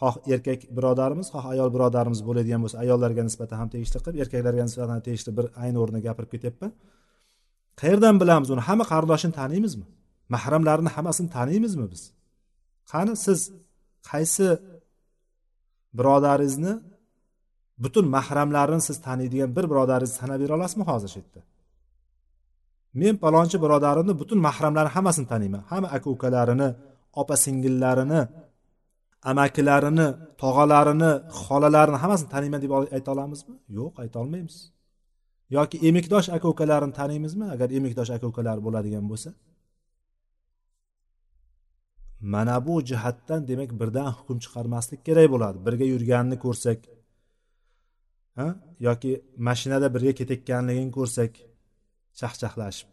Xoh erkak birodarimiz xoh ayol birodarimiz bo'ladigan bo'lsa ayollarga nisbatan ham tegishli qilib erkaklarga nisbatan tegishli bir ayni o'rnida gapirib ketyapman qayerdan bilamiz uni? Hamma qarindoshini taniymizmi? Mahramlarini hammasini taniymizmi biz? Qani siz qaysi birodaringizni butun mahramlarini siz taniydigan bir birodaringizni sanab bera olasizmi hozir shu yerda? Men palonchi birodarimni butun mahramlarini hammasini taniyman. Hamma aka ukalarini opa singillarini amakilarini tog'alarini xolalarini hammasini taniyman deb ayta olamizmi? Yo'q ayta olmaymiz. Yoki emikdosh aka ukalarini taniymizmi? Agar emikdosh aka ukalar bo'ladigan bo'lsa? Mana bu jihatdan demak birdan hukm chiqarmaslik kerak bo'ladi. Birga yurganini ko'rsak ha? Yoki mashinada birga ketayotganligini ko'rsak chaqchaqlashib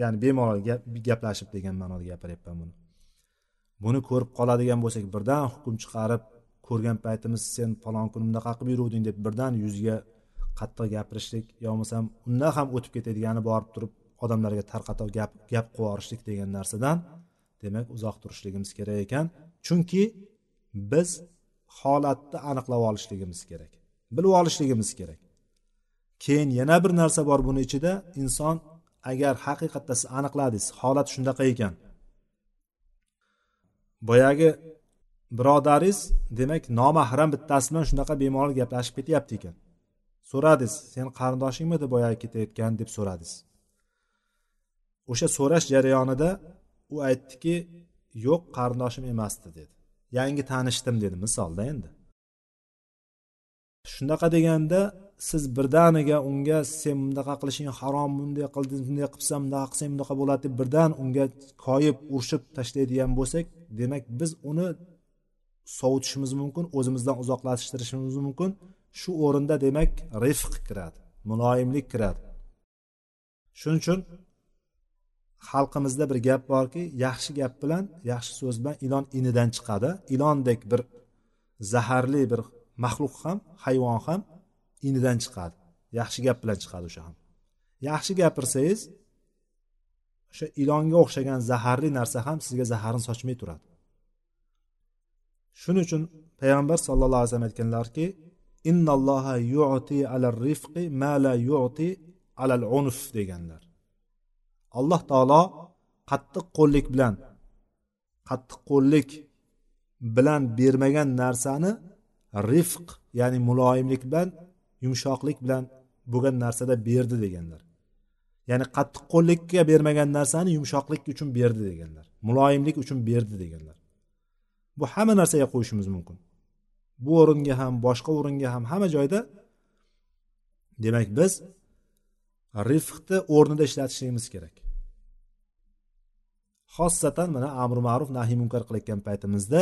ya'ni bemalol gaplashib degan ma'noda gapiryapman buni. Buni ko'rib qoladigan bo'lsak birdan hukm chiqarib ko'rgan paytimiz sen falon kuni bunaqa qilib yuruvding deb birdan yuziga qattiq gapirishlik yo bo'lmasam undan ham o'tib ketadigani borib turib odamlarga tarqatib gap gap qilib yuborishlik degan narsadan demak uzoq turishligimiz kerak ekan. Chunki biz holatni aniqlab olishligimiz kerak bilib olishligimiz kerak. Keyin yana bir narsa bor buni ichida inson agar haqiqatda siz aniqladingiz holat shunaqa ekan. Boyagi birodaringiz demak nomahram bittasi bilan shunaqa bemalol gaplashib ketyapti ekan. So'radingiz sen qarindoshingmidi boyagi ketayotgan deb so'radingiz. O'sha so'rash jarayonida u aytdiki yo'q qarindoshim emasdi dedi. Yangi tanishdim dedi misolda endi. Shunaqa deganda siz birdaniga unga sen bunaqa qilishing harom bunday qilding bunday qilsam bunaqa qilsang bunaqa bo'ladi deb birdan unga koyib urishib tashlaydigan bo'lsak demak biz uni sovutishimiz mumkin o'zimizdan uzoqlashtirishimiz mumkin. Shu o'rinda demak rifq kiradi muloyimlik kiradi. Shuning uchun xalqimizda bir gap borki yaxshi gap bilan yaxshi so'z bilan ilon inidan chiqadi. Ilondek bir zaharli bir maxluq ham hayvon ham inidan chiqadi. Yaxshi gap bilan chiqadi o'sha ham. Yaxshi gapirsangiz o'sha ilonga o'xshagan zaharli narsa ham sizga zaharni sochmay turadi. Shuning uchun payg'ambar sallallohu alayhi vasallam aytganlarki innalloha yu'ti alal rifqi ma la yu'ti alal unf deganlar. Alloh taolo qattiq qo'llik bilan qattiq qo'llik bilan bermagan narsani rifq ya'ni muloyimlik bilan yumshoqlik bilan bo'lgan narsada berdi deganlar. Ya'ni qattiq qo'llikka bermagan narsani yumshoqlik uchun berdi deganlar muloyimlik uchun berdi deganlar. Bu hamma narsaga qo'yishimiz mumkin. Bu o'ringa ham boshqa o'ringa ham hamma joyda demak biz rifqni o'rnida ishlatishligimiz kerak. Xossatan mana amri ma'ruf nahiy munkar qilayotgan paytimizda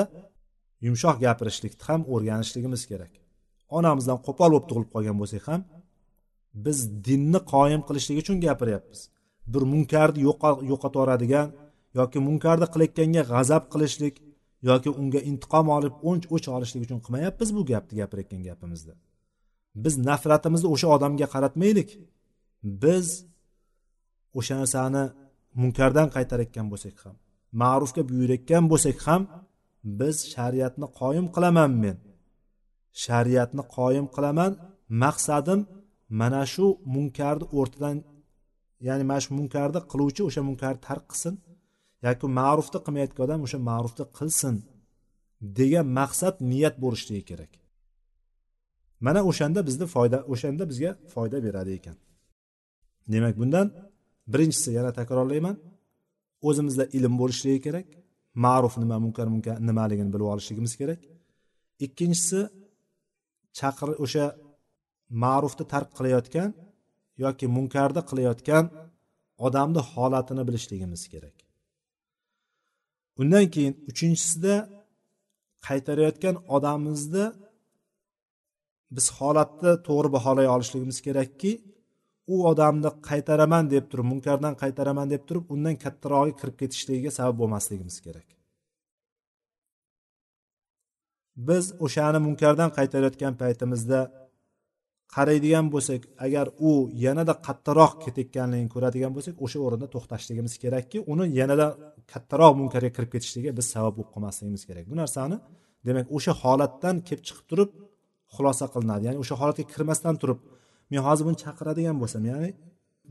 yumshoq gapirishlikni ham o'rganishligimiz kerak. Onamizdan qo'pol bo'lib tug'ilib qolgan bo'lsak ham biz dinni qoyim qilishlik uchun gapiryapmiz. Bir munkarni yo'qotib yuboradigan yoki munkarni qilayotganga g'azab qilishlik yoki unga intiqom olib o'nch o'ch olishlik uchun qilmayapmiz bu gapni gapirayotgan gapimizda. Biz nafratimizni o'sha odamga qaratmaylik. Biz o'sha narsani munkardan qaytarayotgan bo'lsak ham ma'rufga buyurayotgan bo'lsak ham biz shariatni qoyim qilaman men. Shariatni qoyim qilaman maqsadim mana shu munkarni o'rtadan ya'ni mana shu munkarni qiluvchi o'sha munkarni tark qilsin yoki ma'rufni qilmayotgan odam o'sha ma'rufni qilsin degan maqsad niyat bo'lishligi kerak. Mana o'shanda bizni foyda o'shanda bizga foyda beradi ekan. Demak bundan birinchisi yana takrorlayman. O'zimizda ilm bo'lishligi kerak ma'ruf nima munkar munkar nimaligini bilib olishligimiz kerak. Ikkinchisi chaqir o'sha ma'rufni tark qilayotgan yoki munkarni qilayotgan odamni holatini bilishligimiz kerak. Undan keyin uchinchisida qaytarayotgan odamimizni biz holatni to'g'ri baholay olishligimiz kerakki u odamni qaytaraman deb turib munkardan qaytaraman deb turib undan kattarog'iga kirib ketishligiga sabab bo'lmasligimiz kerak. Biz o'shani munkardan qaytarayotgan paytimizda qaraydigan bo'lsak agar u yanada kattaroq ketayotganligini ko'radigan bo'lsak o'sha o'rinda to'xtashligimiz kerakki uni yanada kattaroq munkarga kirib ketishligiga biz sabab bo'lib qolmasligimiz kerak. Bu narsani demak o'sha holatdan kelib chiqib turib xulosa qilinadi. Ya'ni o'sha holatga kirmasdan turib men hozir buni chaqiradigan bo'lsam ya'ni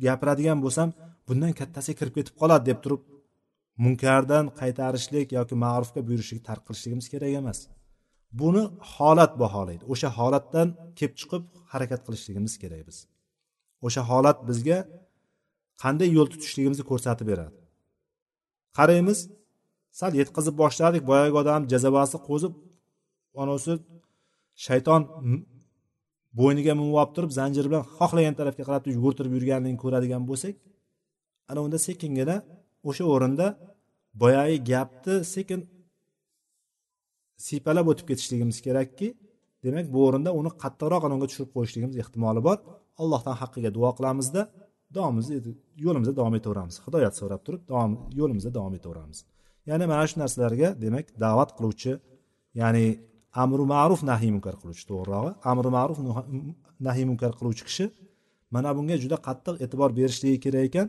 gapiradigan bo'lsam bundan kattasiga kirib ketib qoladi deb turib munkardan qaytarishlik yoki ma'rufga buyurishlik tark qilishligimiz kerak emas. Buni holat baholaydi. O'sha holatdan kelib chiqib harakat qilishligimiz kerak biz. O'sha holat bizga qanday yo'l tutishligimizni ko'rsatib beradi. Qaraymiz sal yetkazib boshladik boyagi odam jazavasi qo'zib anavisi shayton bo'yniga minib olib turib zanjir bilan xohlagan tarafga qarab yugurtirib yurganligini ko'radigan bo'lsak ana unda sekingina o'sha o'rinda boyagi gapni sekin siypalab o'tib ketishligimiz kerakki demak bu o'rinda uni qattiqroq anonga tushirib qo'yishligimiz ehtimoli bor. Allohdan haqqiga duo qilamizda davomimizni yo'limizda davom etaveramiz. Hidoyat so'rab turib davom yo'limizda davom etaveramiz. Ya'ni mana shu narsalarga demak da'vat qiluvchi ya'ni amri ma'ruf nahiy munkar qiluvchi to'g'rirog'i. Amri ma'ruf nahiy munkar qiluvchi kishi mana bunga juda qattiq e'tibor berishligi kerak ekan.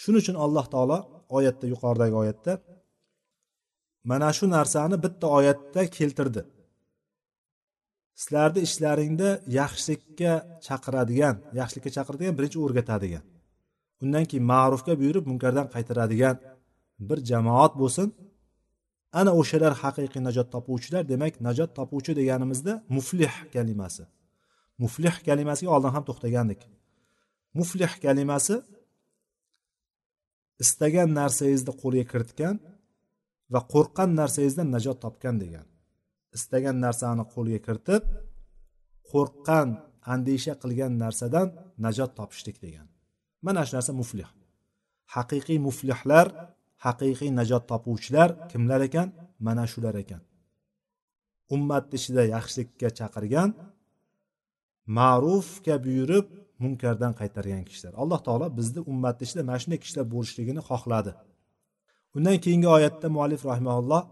Shuning uchun alloh taolo oyatda yuqoridagi oyatda mana shu narsani bitta oyatda keltirdi. Sizlarni ishlaringda yaxshilikka chaqiradigan yaxshilikka chaqiradigan birinchi o'rgatadigan undan keyin ma'rufga buyurib munkardan qaytaradigan bir jamoat bo'lsin. Ana o'shalar haqiqiy najot topuvchilar demak najot topuvchi deganimizda muflih kalimasi. Muflih kalimasiga oldin ham to'xtagandik. Muflih kalimasi istagan narsangizni qo'lga kiritgan va qo'rqqan narsangizdan najot topgan degan. Istagan narsani qo'lga kiritib qo'rqqan andisha qilgan narsadan najot topishlik degan. Mana shu narsa muflih. Haqiqiy muflihlar haqiqiy najot topuvchilar kimlar ekan? Mana shular ekan. Ummatni ichida yaxshilikka chaqirgan ma'rufga buyurib munkardan qaytargan kishilar. Alloh taolo bizni ummatni ichida mana shunday kishilar bo'lishligini xohladi. Undan keyingi oyatda muallif rahimaulloh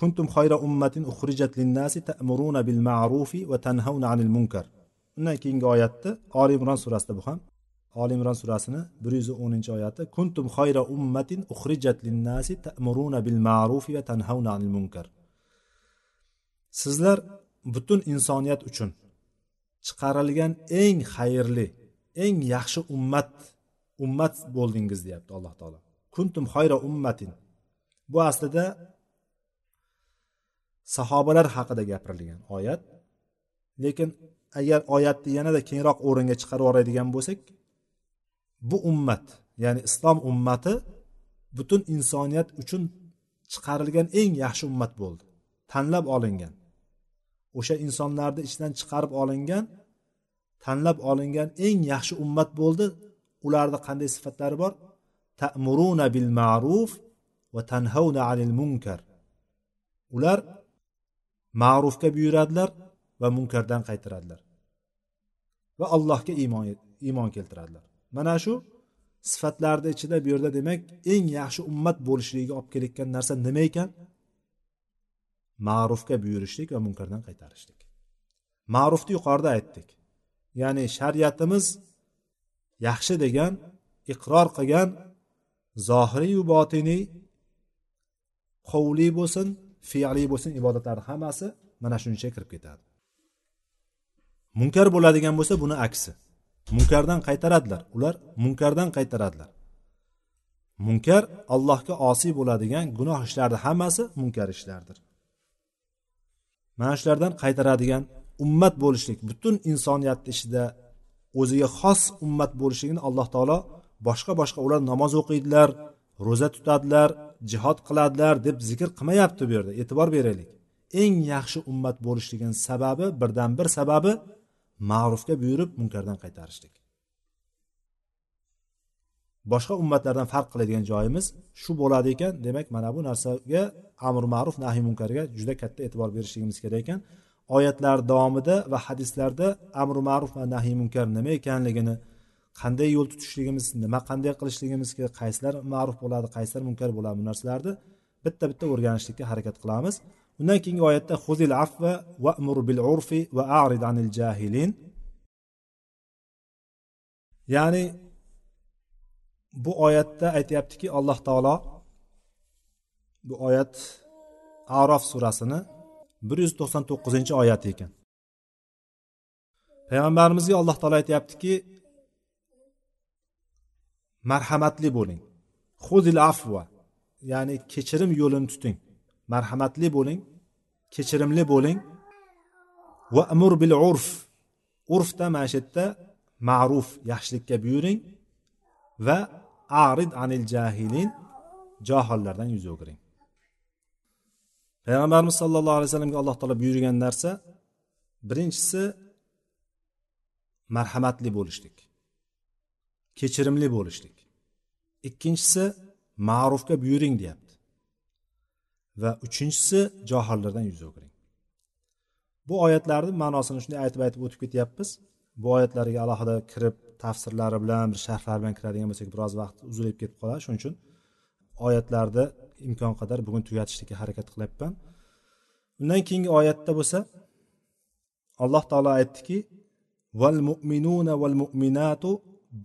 kuntum xayra ummatin uxrijat linnasi ta'muruna bil ma'rufi va tanhauna anil munkar. Undan keyingi oyatda oli imron surasida bu ham oli imron surasini bir yuz o'ninchi oyati kuntum xayra ummatin uxrijat linnasi ta'muruna bil ma'rufi va tanhauna anil munkar. Sizlar butun insoniyat uchun chiqarilgan eng xayrli eng yaxshi ummat ummat bo'ldingiz deyapti alloh taolo. Kuntum xayra ummatin. Bu aslida sahobalar haqida gapirilgan oyat. Lekin agar oyatni yanada kengroq o'ringa chiqarib yuboradigan bo'lsak bu ummat ya'ni islom ummati butun insoniyat uchun chiqarilgan eng yaxshi ummat bo'ldi. Tanlab olingan. O'sha insonlarni ichidan chiqarib olingan tanlab olingan eng yaxshi ummat bo'ldi. Ularni qanday sifatlari bor? Ta'muruna bil ma'ruf va tanhauna anil munkar. Ular ma'rufga buyuradilar va munkardan qaytaradilar. Va allohga iymon iymon keltiradilar. Mana shu sifatlarni ichida bu yerda demak eng yaxshi ummat bo'lishligiga olib kelayotgan narsa nima ekan? Ma'rufga buyurishlik va munkardan qaytarishlik. Ma'rufni yuqorida aytdik. Ya'ni shariatimiz yaxshi degan iqror qilgan zohiriyu botiniy qovli bo'lsin fe'li bo'lsin ibodatlarni hammasi mana shuncha ichiga kirib ketadi. Munkar bo'ladigan bo'lsa buni aksi. Munkardan qaytaradilar ular munkardan qaytaradilar. Munkar allohga osiy bo'ladigan gunoh ishlarni hammasi munkar ishlardir. Mana shulardan qaytaradigan ummat bo'lishlik butun insoniyatni ichida o'ziga xos ummat bo'lishligini alloh taolo boshqa boshqa ular namoz o'qiydilar ro'za tutadilar jihod qiladilar deb zikr qilmayapti bu yerda e'tibor beraylik. Eng yaxshi ummat bo'lishligini sababi birdan bir sababi ma'rufga buyurib munkardan qaytarishlik. Boshqa ummatlardan farq qiladigan joyimiz shu bo'ladi ekan demak mana bu narsaga amr ma'ruf nahiy munkarga juda katta e'tibor berishligimiz kerak ekan. Oyatlar davomida va hadislarda amri ma'ruf va nahiy munkar nima ekanligini qanday yo'l tutishligimiz nima qanday qilishligimiz kerak qaysilar ma'ruf bo'ladi qaysilar munkar bo'ladi bu narsalarni bitta bitta o'rganishlikka harakat qilamiz. Undan keyingi oyatda huzil afva va amur bil urfi va arid anil jahilin. Ya'ni bu oyatda aytyaptiki alloh taolo bu oyat arof surasini bir yuz to'qson to'qqizinchi oyati ekan. Payg'ambarimizga alloh taolo aytyaptiki marhamatli bo'ling. Huzil afva. Ya'ni kechirim yo'lini tuting. Marhamatli bo'ling kechirimli bo'ling. Va amur bil urf. Urfda mana shu yerda ma'ruf yaxshilikka buyuring va arid anil jahilin johillardan yuz o'giring. Payg'ambarimiz sollallohu alayhi vasallamga alloh taolo buyurgan narsa birinchisi marhamatli bo'lishlik kechirimli bo'lishlik ikkinchisi ma'rufga buyuring deyapti. Va uchinchisi johillardan yuz o'giring. Bu oyatlarni ma'nosini shunday aytib aytib o'tib ketyapmiz. Bu oyatlarga alohida kirib tafsirlari bilan bir sharhlari bilan kiradigan bo'lsak biroz vaqt uzilib ketib qoladi. Shuning uchun oyatlarni imkon qadar bugun tugatishlikka harakat qilyapman. Undan keyingi oyatda bo'lsa alloh taolo aytdiki val mu'minuna val mu'minatu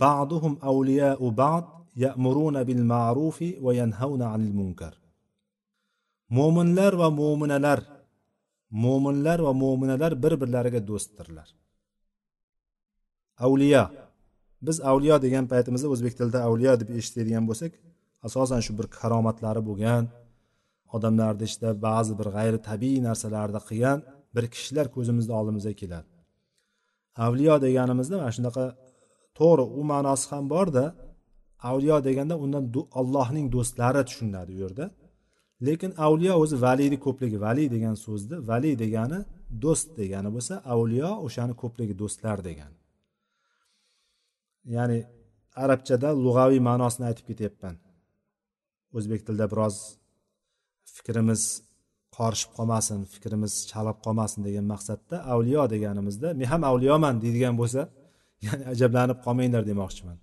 ba'duhum awliya'u ba'd ya'muruna bil ma'rufi va yanhauna 'anil munkar mo'minlar va mo'minalar mo'minlar va mo'minalar bir birlariga do'stdirlar. Avliyo biz avliyo degan paytimizda o'zbek tilida avliyo deb eshitadigan bo'lsak asosan shu bir karomatlari bo'lgan odamlarni ichida ba'zi bir g'ayri tabiiy narsalarni qilgan bir kishilar ko'zimizni oldimizga keladi. Avliyo deganimizda mana shunaqa to'g'ri u ma'nosi ham borda. Avliyo deganda undan allohning do'stlari tushuniladi u yerda. Lekin avliyo o'zi valiyni ko'pligi vali degan so'zni vali degani do'st degani bo'lsa avliyo o'shani ko'pligi do'stlar degani. Ya'ni arabchada lug'aviy ma'nosini aytib ketyapman. O'zbek tilida biroz fikrimiz qorishib qolmasin fikrimiz chalib qolmasin degan maqsadda avliyo deganimizda men ham avliyoman deydigan bo'lsa ya'ni ajablanib qolmanglar demoqchiman.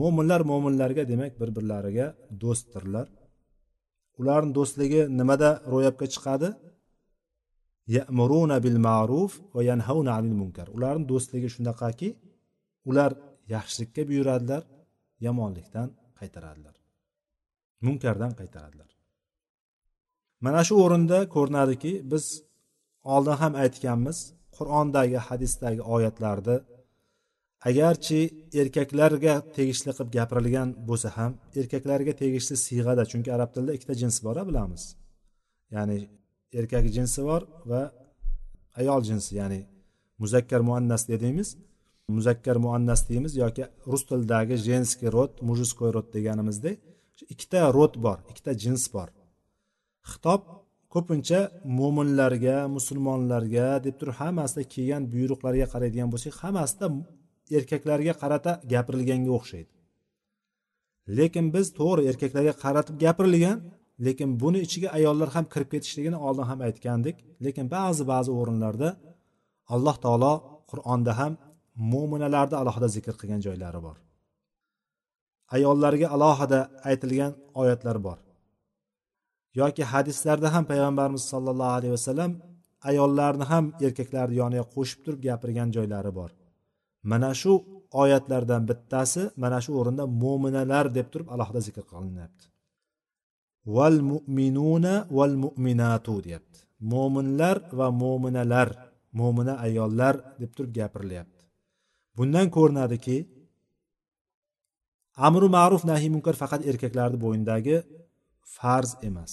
Mo'minlar mo'minlarga demak bir birlariga do'stdirlar. Ularni do'stligi nimada ro'yobga chiqadi? Yamuruna bil ma'ruf va yanhauna anil munkar. Ularni do'stligi shunaqaki ular yaxshilikka buyuradilar yomonlikdan qaytaradilar munkardan qaytaradilar. Mana shu o'rinda ko'rinadiki biz oldin ham aytganmiz qur'ondagi hadisdagi oyatlarni agarchi erkaklarga tegishli qilib gapirilgan bo'lsa ham erkaklarga tegishli siyg'ada chunki arab tilida ikkita jins bor bilamiz. Ya'ni erkak jinsi bor va ayol jinsi ya'ni muzakkar muannas dedimiz muzakkar muannas deymiz yoki rus tilidagi женский rod мужской rod deganimizdek ikkita rod bor ikkita jins bor. Xitob ko'pincha mo'minlarga musulmonlarga deb turib hammasida kelgan buyruqlarga qaraydigan bo'lsak hammasida erkaklarga qarata gapirilganga o'xshaydi. Lekin biz to'g'ri erkaklarga qaratib gapirilgan lekin buni ichiga ayollar ham kirib ketishligini oldin ham aytgandik. Lekin ba'zi ba'zi o'rinlarda alloh taolo qur'onda ham mo'minalarni alohida zikr qilgan joylari bor. Ayollarga alohida aytilgan oyatlar bor. Yoki hadislarda ham payg'ambarimiz sollallohu alayhi vasallam ayollarni ham erkaklarni yoniga qo'shib turib gapirgan joylari bor. Mana shu oyatlardan bittasi mana shu o'rinda mo'minalar deb turib alohida zikr qilinyapti. Val mu'minuna val mu'minatu deyapti. Mo'minlar va mo'minalar mo'mina ayollar deb turib gapirilyapti. Bundan ko'rinadiki amru ma'ruf nahiy munkar faqat erkaklarni bo'yindagi farz emas.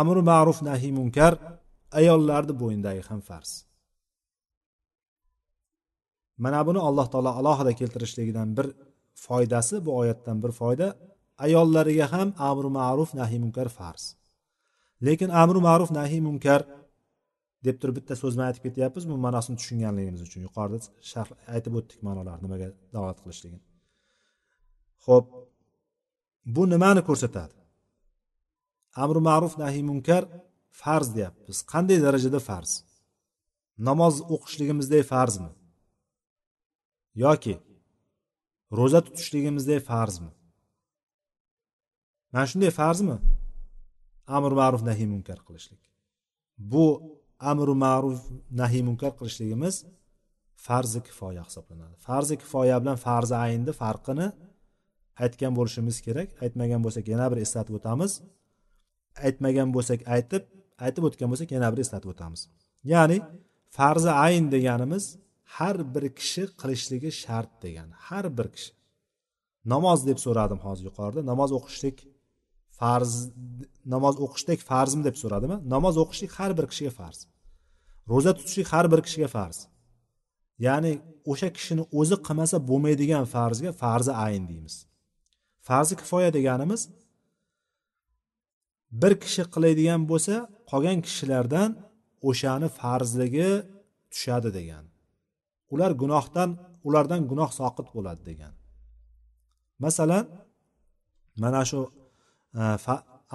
Amri ma'ruf nahiy munkar ayollarni bo'yindagi ham farz. Mana buni alloh taolo alohida keltirishligidan bir foydasi bu oyatdan bir foyda. Ayollariga ham amri ma'ruf nahiy munkar farz. Lekin amri ma'ruf nahiy munkar deb turib bitta so'z bilan aytib ketyapmiz bu ma'nosini tushunganligimiz uchun. Yuqorida sharh aytib o'tdik ma'nolarni nimaga da'vat qilishligini. Ho'p bu nimani ko'rsatadi? Amri ma'ruf nahiy munkar farz deyapmiz. Qanday darajada farz? Namoz o'qishligimizdek farzmi? Yoki ro'za tutishligimizdek farzmi? Mana shunday farzmi? Amr ma'ruf nahiy munkar qilishlik. Bu amru ma'ruf nahiy munkar qilishligimiz farzi kifoya hisoblanadi. Farzi kifoya bilan farzi aynni farqini aytgan bo'lishimiz kerak. Aytmagan bo'lsak yana bir eslatib o'tamiz. Aytmagan bo'lsak aytib aytib o'tgan bo'lsak yana bir eslatib o'tamiz. Ya'ni farzi ayn deganimiz har bir kishi qilishligi shart degan har bir kishi. Namoz deb so'radim hozir yuqorida. Namoz o'qishlik farz namoz o'qishlik farzmi deb so'radimi namoz o'qishlik har bir kishiga farz. Ro'za tutishlik har bir kishiga farz. Ya'ni o'sha kishini o'zi qilmasa bo'lmaydigan farzga farzi ayn deymiz. Farzi kifoya deganimiz bir kishi qiladigan bo'lsa qolgan kishilardan o'shani farzligi tushadi degan. Ular gunohdan ulardan gunoh soqit bo'ladi degan. Masalan mana shu e,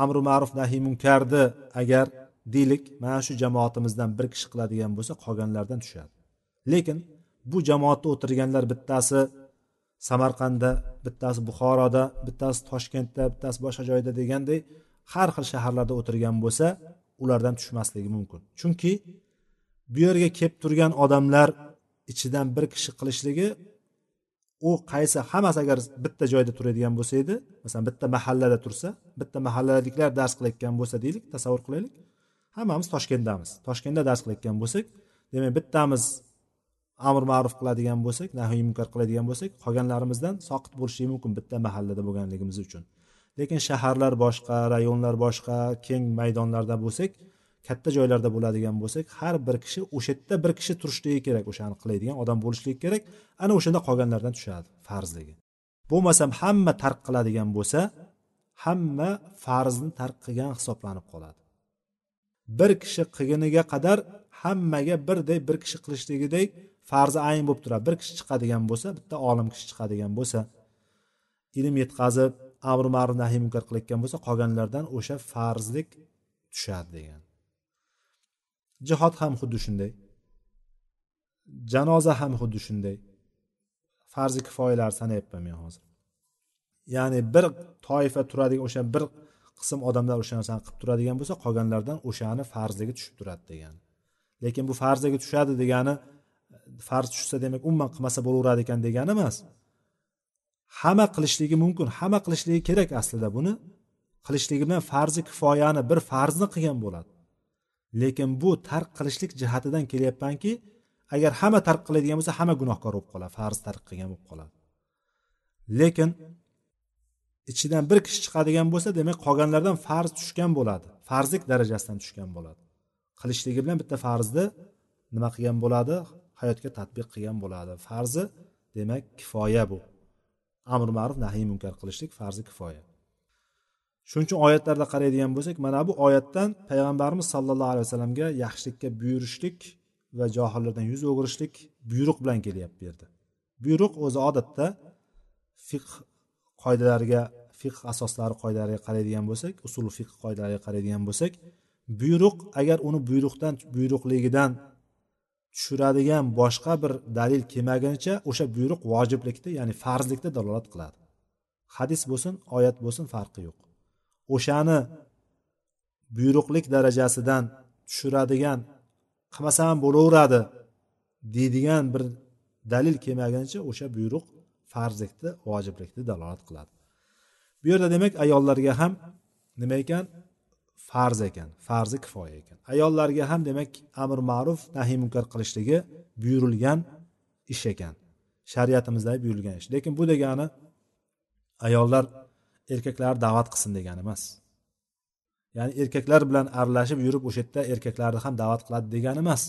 amri ma'ruf nahiy munkarni agar deylik mana shu jamoatimizdan bir kishi qiladigan bo'lsa qolganlardan tushadi. Lekin bu jamoatda o'tirganlar bittasi samarqandda bittasi buxoroda bittasi toshkentda bittasi boshqa joyda deganday har xil shaharlarda o'tirgan bo'lsa ulardan tushmasligi mumkin. Chunki bu yerga kelib turgan odamlar ichidan bir kishi qilishligi u qaysi hammasi agar bitta joyda turadigan bo'lsa edi masalan bitta mahallada tursa bitta mahalladagilar dars qilayotgan bo'lsa deylik tasavvur qilaylik hammamiz toshkentdamiz. Toshkentda dars qilayotgan bo'lsak demak bittamiz amr ma'ruf qiladigan bo'lsak nahiy munkar qiladigan bo'lsak qolganlarimizdan soqit bo'lishi mumkin bitta mahallada bo'lganligimiz uchun. Lekin shaharlar boshqa rayonlar boshqa keng maydonlarda bo'lsak katta joylarda bo'ladigan bo'lsak har bir kishi o'sha yerda bir kishi turishligi kerak o'shani qiladigan odam bo'lishligi kerak. Ana o'shanda qolganlardan tushadi farzligi. Bo'lmasam hamma tark qiladigan bo'lsa hamma farzni tark qilgan hisoblanib qoladi. Bir kishi qilguniga qadar hammaga birday bir kishi qilishligidek farzi ayn bo'lib turadi. Bir kishi chiqadigan bo'lsa bitta olim kishi chiqadigan bo'lsa ilm yetkazib amr ma'ruf nahiy munkar qilayotgan bo'lsa qolganlardan o'sha farzlik tushadi degan. Jihod ham xuddi shunday. Janoza ham xuddi shunday. Farzi kifoyalar sanayapman men hozir. Ya'ni bir toifa turadigan o'sha bir qism odamlar o'sha narsani qilib turadigan bo'lsa qolganlardan o'shani farzligi tushib turadi degan. Lekin bu farziga tushadi degani farz tushsa demak umuman qilmasa bo'laveradi ekan degani emas. Hamma qilishligi mumkin hamma qilishligi kerak aslida buni. Qilishligi bilan farzi kifoyani bir farzni qilgan bo'ladi. Lekin bu tark qilishlik jihatidan kelyapmanki agar hamma tark qiladigan bo'lsa hamma gunohkor bo'lib qoladi farz tark qilgan bo'lib qoladi. Lekin ichidan bir kishi chiqadigan bo'lsa demak qolganlardan farz tushgan bo'ladi farzlik darajasidan tushgan bo'ladi. Qilishligi bilan bitta farzni nima qilgan bo'ladi? Hayotga tadbiq qilgan bo'ladi. Farzi demak kifoya bu. Amr ma'ruf nahiy munkar qilishlik farzi kifoya. Shuning uchun oyatlarda qaraydigan bo'lsak mana bu oyatdan payg'ambarimiz sollallohu alayhi vasallamga yaxshilikka buyurishlik va johillardan yuz o'girishlik buyruq bilan kelyapti bu yerda. Buyruq o'zi odatda fiqh qoidalariga fiqh asoslari qoidalariga qaraydigan bo'lsak usul fiqh qoidalariga qaraydigan bo'lsak buyruq agar uni buyruqdan buyruqligidan tushiradigan boshqa bir dalil kelmagunicha o'sha buyruq vojiblikda ya'ni farzlikda dalolat qiladi. Hadis bo'lsin oyat bo'lsin farqi yo'q. O'shani buyruqlik darajasidan tushiradigan qilmasa ham bo'laveradi deydigan bir dalil kelmaguncha o'sha buyruq farzlikni vojiblikni dalolat qiladi. Bu yerda demak ayollarga ham nima ekan? Farz ekan farzi kifoya ekan. Ayollarga ham demak amr ma'ruf nahiy munkar qilishligi buyurilgan ish ekan. Shariatimizda buyurilgan ish. Lekin bu degani ayollar erkaklar da'vat qilsin degani emas. Ya'ni erkaklar bilan aralashib yurib o'sha yerda erkaklarni ham da'vat qiladi degani emas.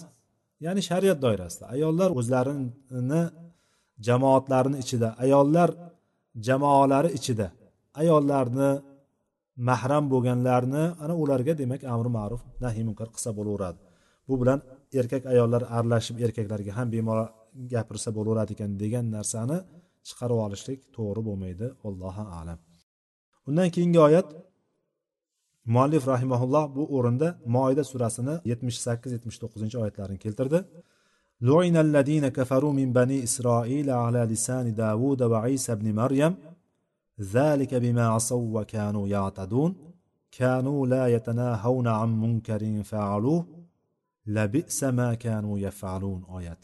Ya'ni shariat doirasida ayollar o'zlarini jamoatlarini ichida ayollar jamoalari ichida ayollarni mahram bo'lganlarni ana ularga demak amri ma'ruf nahiy munkar qilsa bo'laveradi. Bu bilan erkak ayollar aralashib erkaklarga ham bemalol gapirsa bo'laveradi ekan degan narsani chiqarib olishlik to'g'ri bo'lmaydi. Allohu alam. undan keyingi oyat muallif rahimaulloh bu o'rinda moida surasini yetmish sakkiz yetmish to'qqizinchi oyatlarini keltirdi لعن الذين كفروا من بني إسرائيل على لسان داود وعيسى بن مريم ذلك بما عصوا وكانوا يعتدون كانوا لا يتناهون عن منكر فعلوه لبئس ما كانوا يفعلون oyat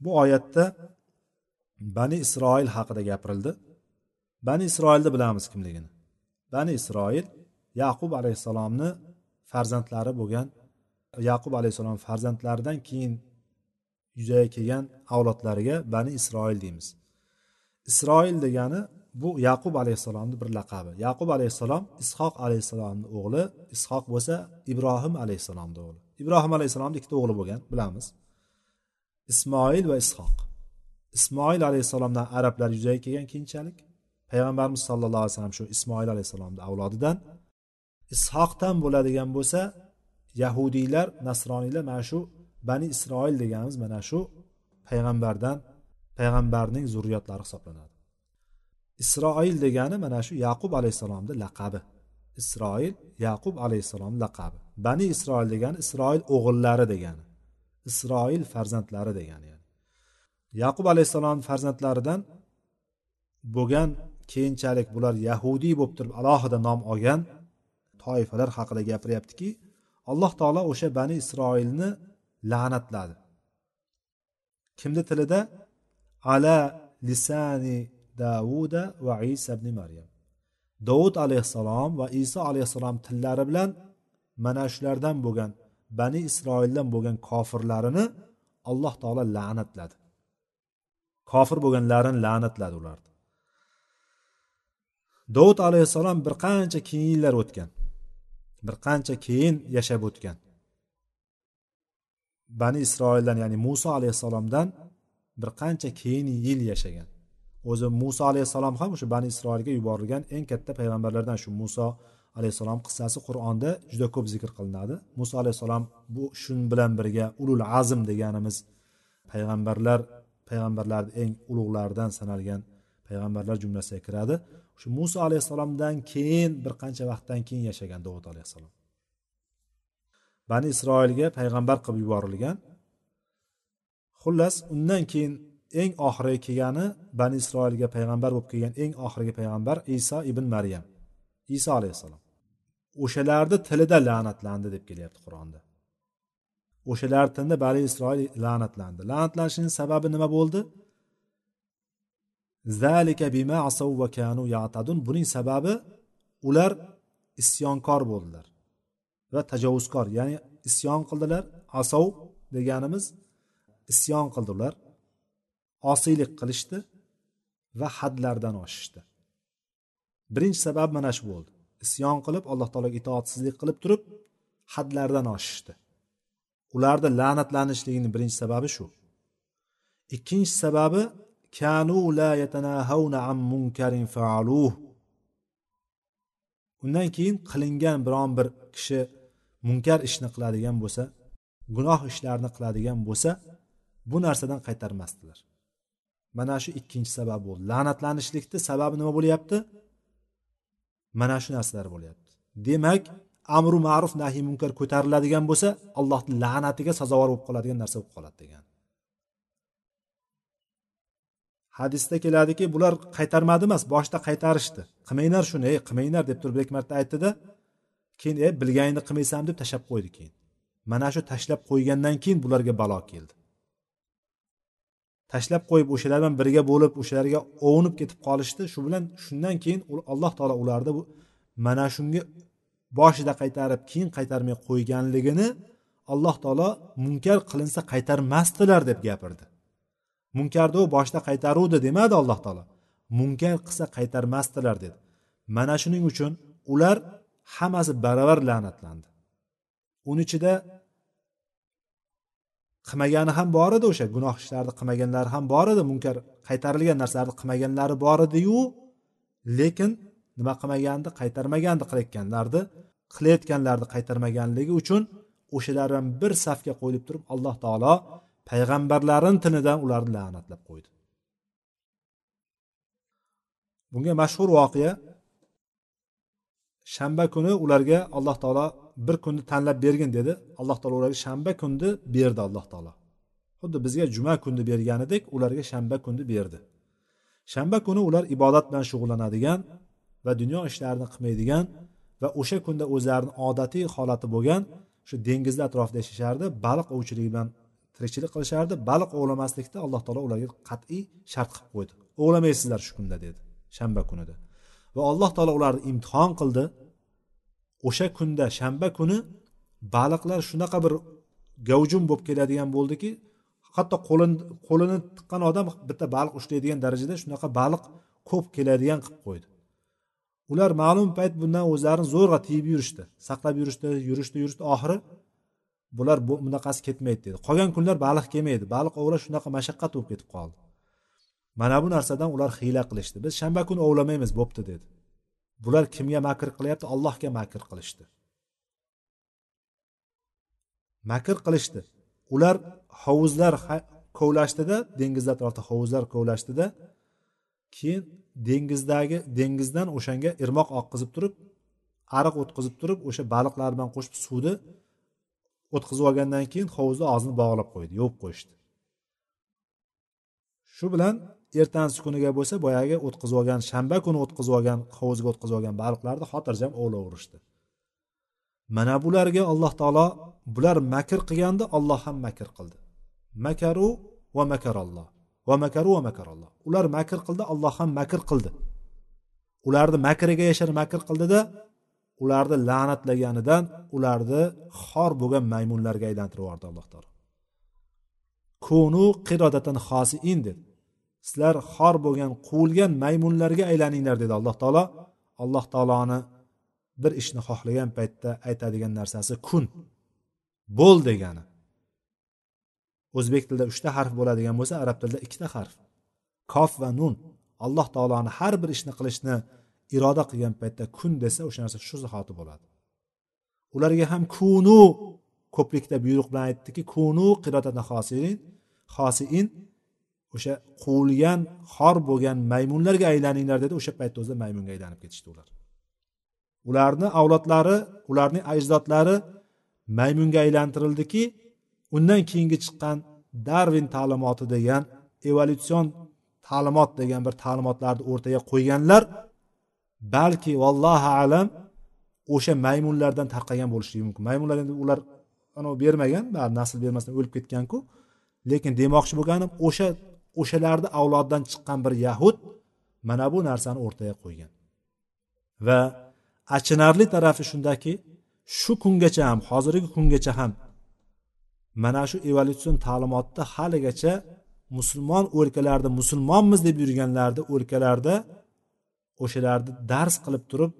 bu oyatda bani isroil haqida gapirildi Bani isroilni bilamiz kimligini. Bani isroil yaqub alayhissalomni farzandlari bo'lgan yaqub alayhissalom farzandlaridan keyin yuzaga kelgan avlodlariga bani isroil deymiz. Isroil degani bu yaqub alayhissalomni bir laqabi. Yaqub alayhissalom ishoq alayhissalomni o'g'li ishoq bo'lsa ibrohim alayhissalomni o'g'li. Ibrohim alayhissalomni ikkita o'g'li bo'lgan bilamiz. Ismoil va ishoq. Ismoil alayhissalomdan arablar yuzaga kelgan keyinchalik. Payg'ambarimiz sallallohu alayhi vasallam shu ismoil alayhissalomni avlodidan ishoqdan bo'ladigan bo'lsa yahudiylar nasroniylar mana shu bani isroil deganimiz mana shu payg'ambardan payg'ambarning zurriyotlari hisoblanadi. Isroil degani mana shu yaqub alayhissalomni laqabi. Isroil yaqub alayhissalomni laqabi. Bani isroil degani isroil o'g'illari degani isroil farzandlari degani yani. Yaqub alayhissalomni farzandlaridan bo'lgan keyinchalik bular yahudiy bo'lib turib alohida nom olgan toifalar haqida gapiryaptiki alloh taolo o'sha bani isroilni la'natladi. Kimni tilida? Ala lisani davuda va isa ibn maryam. Dovud alayhissalom va iso alayhissalom tillari bilan mana shulardan bo'lgan bani isroildan bo'lgan kofirlarini alloh taolo la'natladi. Kofir bo'lganlarini la'natladi ularni. Dovud alayhissalom bir qancha keyin yillar o'tgan. Bir qancha keyin yashab o'tgan. Bani isroildan ya'ni muso alayhissalomdan bir qancha keyin yil yashagan. O'zi muso alayhissalom ham o'sha bani isroilga yuborilgan eng katta payg'ambarlardan shu muso alayhissalom qissasi qur'onda juda ko'p zikr qilinadi. Muso alayhissalom bu shun bilan birga ulul azm deganimiz payg'ambarlar payg'ambarlarni eng ulug'laridan sanalgan payg'ambarlar jumlasiga kiradi. Shu muso alayhissalomdan keyin bir qancha vaqtdan keyin yashagan dovud alayhissalom. Bani isroilga payg'ambar qilib yuborilgan. Xullas undan keyin eng oxirgi kelgani bani isroilga payg'ambar bo'lib kelgan eng oxirgi payg'ambar iso ibn maryam iso alayhissalom. O'shalarni tilida la'natlandi deb kelyapti qur'onda. O'shalar tilida bani isroil la'natlandi. La'natlanishining sababi nima bo'ldi? Zalika bima asav va kanu yatadun. Buning sababi ular isyonkor bo'ldilar va tajovuzkor ya'ni isyon qildilar. Asov deganimiz isyon qildilar osiylik qilishdi va hadlardan oshishdi. Birinchi sabab mana shu bo'ldi. Isyon qilib alloh taologa itoatsizlik qilib turib hadlardan oshishdi. Ularni la'natlanishligini birinchi sababi shu. Ikkinchi sababi kanu la yatanahawna an munkarin faaluh. Undan keyin qilingan biron bir kishi munkar ishni qiladigan bo'lsa gunoh ishlarni qiladigan bo'lsa bu narsadan qaytarmasdilar. Mana shu ikkinchi sabab bo'ldi la'natlanishlikni sababi nima bo'lyapti? Mana shu narsalar bo'lyapti. Demak amru ma'ruf nahiy munkar ko'tariladigan bo'lsa allohni la'natiga sazovor bo'lib qoladigan narsa bo'lib qoladi degan. Hadisda keladiki bular qaytarmadi emas boshida qaytarishdi. Qilmanglar shuni ey qilmanglar deb turib bir ikki marta aytdida keyin e bilganingni qilmaysan deb tashlab qo'ydi keyin. Mana shu tashlab qo'ygandan keyin bularga balo keldi. Tashlab qo'yib o'shalar bilan birga bo'lib o'shalarga ovunib ketib qolishdi. Shu bilan shundan keyin alloh taolo ularni mana shunga boshida qaytarib keyin qaytarmay qo'yganligini alloh taolo munkar qilinsa qaytarmasdilar deb gapirdi. Munkarni u boshida qaytaruvdi demadi alloh taolo. Munkar qilsa qaytarmasdilar dedi. Mana shuning uchun ular hammasi baravar la'natlandi. Uni ichida qilmagani ham bor edi o'sha gunoh ishlarni qilmaganlari ham bor edi munkar qaytarilgan narsalarni qilmaganlari bor ediyu lekin nima qilmagandi qaytarmagandi qilayotganlarni qilayotganlarni qaytarmaganligi uchun o'shalar ham bir safga qo'yilib turib alloh taolo payg'ambarlarni tinidan ularni la'natlab qo'ydi. Bunga mashhur voqea shanba kuni ularga alloh taolo bir kunni tanlab bergin dedi. Alloh taolo ularga shanba kunni berdi alloh taolo. Xuddi bizga juma kunni berganidek ularga shanba kunni berdi. Shanba kuni ular ibodat bilan shug'ullanadigan va dunyo ishlarini qilmaydigan va o'sha kunda o'zlarini odatiy holati bo'lgan shu dengizni atrofida yashashardi baliq ovchiligi bilan tirikchilik qilishardi. Baliq ovlamaslikda alloh taolo ularga qat'iy shart qilib qo'ydi. Ovlamaysizlar shu kunda dedi shanba kunida. Va alloh taolo ularni imtihon qildi. O'sha kunda shanba kuni baliqlar shunaqa bir gavjum bo'lib keladigan bo'ldiki hatto qo'lini qo'lini tiqqan odam bitta baliq ushlaydigan darajada shunaqa baliq ko'p keladigan qilib qo'ydi. Ular ma'lum payt bundan o'zlarini zo'rg'a tiyib yurishdi. Saqlab yurishdi yurishdi yurishdi. Oxiri bular bunaqasi ketmaydi dedi. Qolgan kunlar baliq kelmaydi. Baliq ovlash shunaqa mashaqqat bo'lib ketib qoldi. Mana bu narsadan ular hiyla qilishdi. Biz shanba kuni ovlamaymiz bo'pti dedi. Bular kimga makr qilyapti? Allohga makr qilishdi. Makr qilishdi. Ular hovuzlar kovlashdida dengiz atrofida hovuzlar kovlashdida keyin dengizdagi dengizdan o'shanga irmoq oqqizib turib ariq o'tkazib turib o'sha baliqlar bilan qo'shib suvni o'tkazib olgandan keyin hovuzni og'zini bog'lab qo'ydi yopib qo'yishdi. Shu bilan ertangi kuniga bo'lsa boyagi o'tkazib olgan shanba kuni o'tkazib olgan hovuzga o'tkazib olgan baliqlarni xotirjam ovlaverishdi mana bularga alloh taolo bular makr qilganda olloh ham makr qildi. Makaru va makaralloh va makaru va makaralloh. Ular makr qildi alloh ham makr qildi. Ularni makriga yashar makr qildida ularni la'natlaganidan ularni xor bo'lgan maymunlarga aylantirib yubordi alloh taolo. Kunu qirodatan xosiin dedi sizlar xor bo'lgan quvilgan maymunlarga aylaninglar dedi alloh taolo. Alloh taoloni bir ishni xohlagan paytda aytadigan narsasi kun. Bo'l degani. O'zbek tilida uchta harf bo'ladigan bo'lsa arab tilida ikkita harf. Kof va nun. Alloh taoloni har bir ishni qilishni iroda qilgan paytda kun desa o'sha narsa shu zahoti bo'ladi. Ularga ham kunu ko'plikda buyruq bilan aytdiki kunu qirotatna hosiin xosiin o'sha quvilgan xor bo'lgan maymunlarga aylaninglar dedi. O'sha paytda o'zida maymunga aylanib ketishdi ular. Ularni avlodlari ularning ajdodlari maymunga aylantirildiki undan keyingi chiqqan darvin ta'limoti degan evolyutsion ta'limot degan bir ta'limotlarni o'rtaga qo'yganlar balki vallohu alam o'sha maymunlardan tarqagan bo'lishligi mumkin. Maymunlar endi ular anavi bermagan nasl bermasdan o'lib ketganku. Lekin demoqchi bo'lganim o'sha o'shalarni avlodidan chiqqan bir yahud mana bu narsani o'rtaga qo'ygan. Va achinarli tarafi shundaki shu kungacha ham hozirgi kungacha ham mana shu evolyutsion ta'limotda haligacha musulmon o'lkalarda musulmonmiz deb yurganlarni o'lkalarda o'shalarni dars qilib turib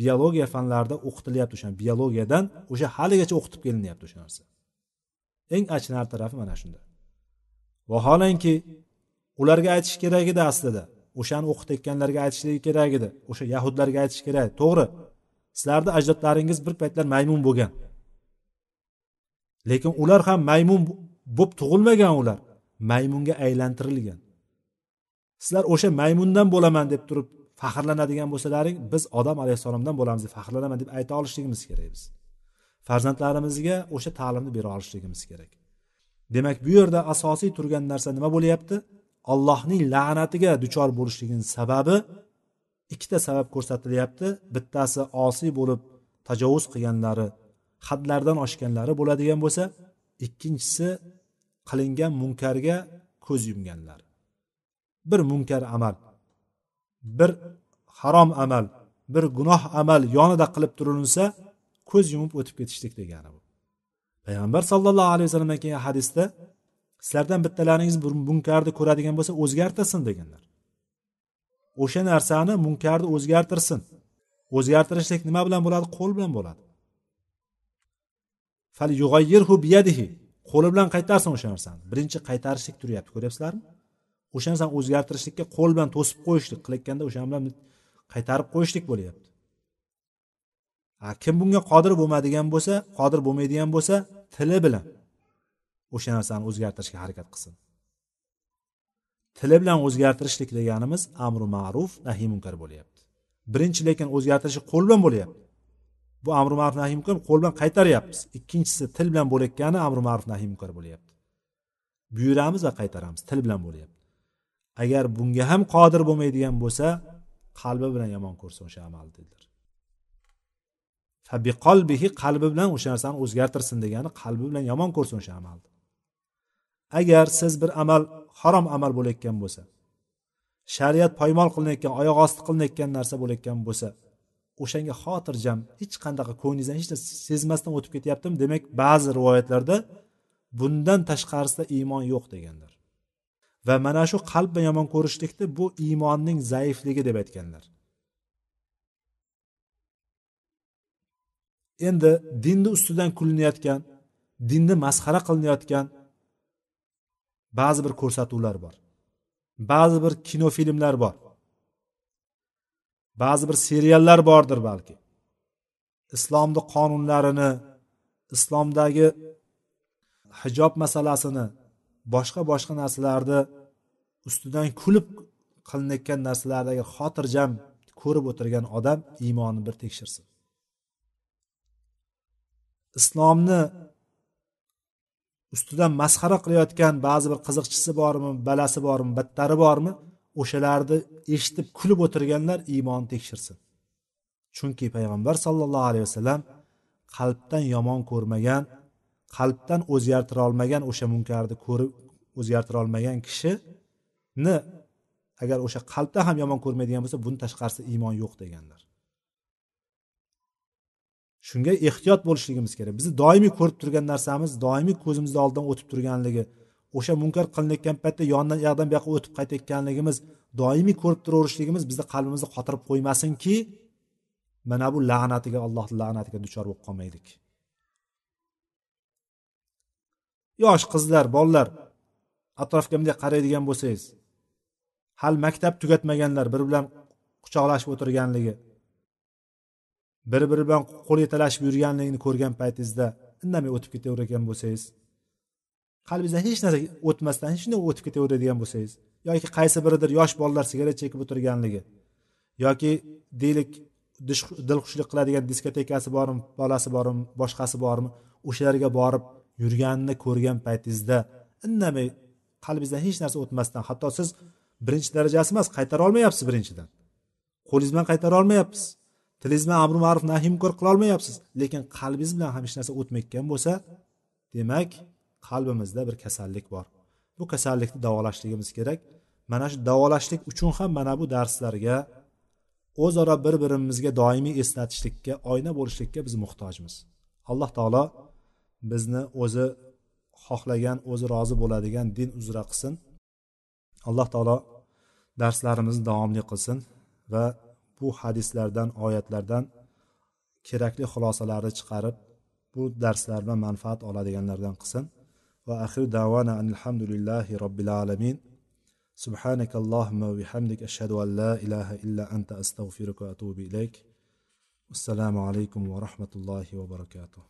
biologiya fanlarida o'qitilyapti o'sha biologiyadan o'sha haligacha o'qitib kelinyapti o'sha narsa. Eng achinarli tarafi mana shunda. Vaholanki ularga aytish kerak edi aslida. O'shani o'qitayotganlarga aytishligi kerak edi. O'sha yahudlarga aytish kerak. To'g'ri. Sizlarni ajdodlaringiz bir paytlar maymun bo'lgan. Lekin ular ham maymun bo'lib tug'ilmagan ular. Maymunga aylantirilgan. Sizlar o'sha maymundan bo'laman deb turib faxrlanadigan bo'lsalaring biz odam alayhissalomdan bo'lamiz deb faxrlanaman deb ayta olishligimiz kerak biz. Farzandlarimizga o'sha ta'limni bera olishligimiz kerak. Demak bu yerda asosiy turgan narsa nima bo'lyapti? Allohning la'natiga duchor bo'lishligini sababi ikkita sabab ko'rsatilyapti. Bittasi osiy bo'lib tajovuz qilganlari hadlardan oshganlari bo'ladigan bo'lsa ikkinchisi qilingan munkarga ko'z yumganlar. Bir munkar amal bir harom amal bir gunoh amal yonida qilib turilsa ko'z yumib o'tib ketishlik degani bu. Payg'ambar sallallohu alayhi vasallamdan kelgan hadisda sizlardan bittalaringiz bir munkarni ko'radigan bo'lsa o'zgartirsin deganlar. O'sha narsani munkarni o'zgartirsin. O'zgartirishlik nima bilan bo'ladi? Qo'l bilan bo'ladi. Fal qo'li bilan qaytarsin o'sha narsani. Birinchi qaytarishlik turyapti ko'ryapsizlarmi? O'sha narsani o'zgartirishlikka qo'l bilan to'sib qo'yishlik qilayotganda o'sha bilan qaytarib qo'yishlik bo'lyapti. Kim bunga qodir bo'lmadigan bo'lsa qodir bo'lmaydigan bo'lsa tili bilan o'sha narsani o'zgartirishga harakat qilsin. Tili bilan o'zgartirishlik deganimiz amru ma'ruf nahiy munkar bo'lyapti. Birinchi lekin o'zgartirishi qo'l bilan bo'lyapti. Bu amri ma'ruf nahiy munkar qo'l bilan qaytaryapmiz. Ikkinchisi til bilan bo'layotgani amri ma'ruf nahiy munkar bo'lyapti. Buyuramiz va qaytaramiz til bilan bo'lyapti. Agar bunga ham qodir bo'lmaydigan bo'lsa qalbi bilan yomon ko'rsin o'sha amalni dedilar. Qalbihi qalbi bilan o'sha narsani o'zgartirsin degani qalbi bilan yomon ko'rsin o'sha amalni agar siz bir amal harom amal bo'layotgan bo'lsa shariat poymol qilinayotgan oyoq osti qilinayotgan narsa bo'layotgan bo'lsa o'shanga xotirjam hech qanaqa ko'nglingizdan hech narsa sezmasdan o'tib ketyaptimi? Demak ba'zi rivoyatlarda bundan tashqarisida iymon yo'q deganlar. Va mana shu qalb bilan yomon ko'rishlikni bu iymonning zaifligi deb aytganlar. Endi dinni ustidan kulinayotgan dinni masxara qilinayotgan ba'zi bir ko'rsatuvlar bor. Ba'zi bir kinofilmlar bor. Ba'zi bir seriallar bordir balki. Islomni qonunlarini islomdagi hijob masalasini boshqa boshqa narsalarni ustidan kulib qilinayotgan narsalardagi xotirjam ko'rib o'tirgan odam iymonini bir tekshirsin. Islomni ustidan masxara qilayotgan ba'zi bir qiziqchisi bormi balasi bormi battari bormi o'shalarni eshitib kulib o'tirganlar iymonni tekshirsin. Chunki payg'ambar sollallohu alayhi vasallam qalbdan yomon ko'rmagan qalbdan o'zgartira olmagan o'sha munkarni ko'rib o'zgartira olmagan kishi ni agar o'sha qalbda ham yomon ko'rmaydigan bo'lsa buni tashqarisida iymon yo'q deganlar. Shunga ehtiyot bo'lishligimiz kerak. Bizni doimiy ko'rib turgan narsamiz doimiy ko'zimizni oldidan o'tib turganligi o'sha munkar qilinayotgan paytda yonidan yoqdan bu yoqqa o'tib qaytayotganligimiz doimiy ko'rib turaverishligimiz bizni qalbimizni qotirib qo'ymasinki mana bu la'natiga allohni la'natiga duchor bo'lib qolmaylik. Yosh qizlar bolalar atrofga bunday qaraydigan bo'lsangiz hali maktab tugatmaganlar bir bilan quchoqlashib o'tirganligi bir biri bilan qo'l yetalashib yurganligini ko'rgan paytingizda indamay o'tib ketavergan bo'lsangiz qalbingizdan hech narsa o'tmasdan shunday o'tib ketaveradigan bo'lsangiz yoki qaysi biridir yosh bolalar sigaret chekib o'tirganligi yoki deylik dilxushlik qiladigan diskotekasi bormi bolasi bormi boshqasi bormi o'shalarga borib yurganini ko'rgan paytingizda indamay qalbingizdan hech narsa o'tmasdan hatto siz birinchi darajasi emas qaytara olmayapsiz birinchidan. Qo'lingiz bilan qaytara olmayapsiz. Tilingiz bilan amri ma'ruf nahiy qila olmayapsiz, lekin qalbingiz bilan ham hech narsa o'tmayotgan bo'lsa demak qalbimizda bir kasallik bor. Bu kasallikni davolashligimiz kerak. Mana shu davolashlik uchun ham mana bu darslarga o'zaro bir birimizga doimiy eslatishlikka oyna bo'lishlikka biz muhtojmiz. Alloh taolo bizni o'zi xohlagan o'zi rozi bo'ladigan din uzra qilsin. alloh taolo darslarimizni davomli qilsin va bu hadislardan oyatlardan kerakli xulosalarni chiqarib bu darslar bilan manfaat oladiganlardan qilsin va axir davana alhamdulillahi robbil alamin سبحانك اللهم وبحمدك أشهد أن لا إله إلا أنت أستغفرك وأتوب إليك والسلام عليكم ورحمة الله وبركاته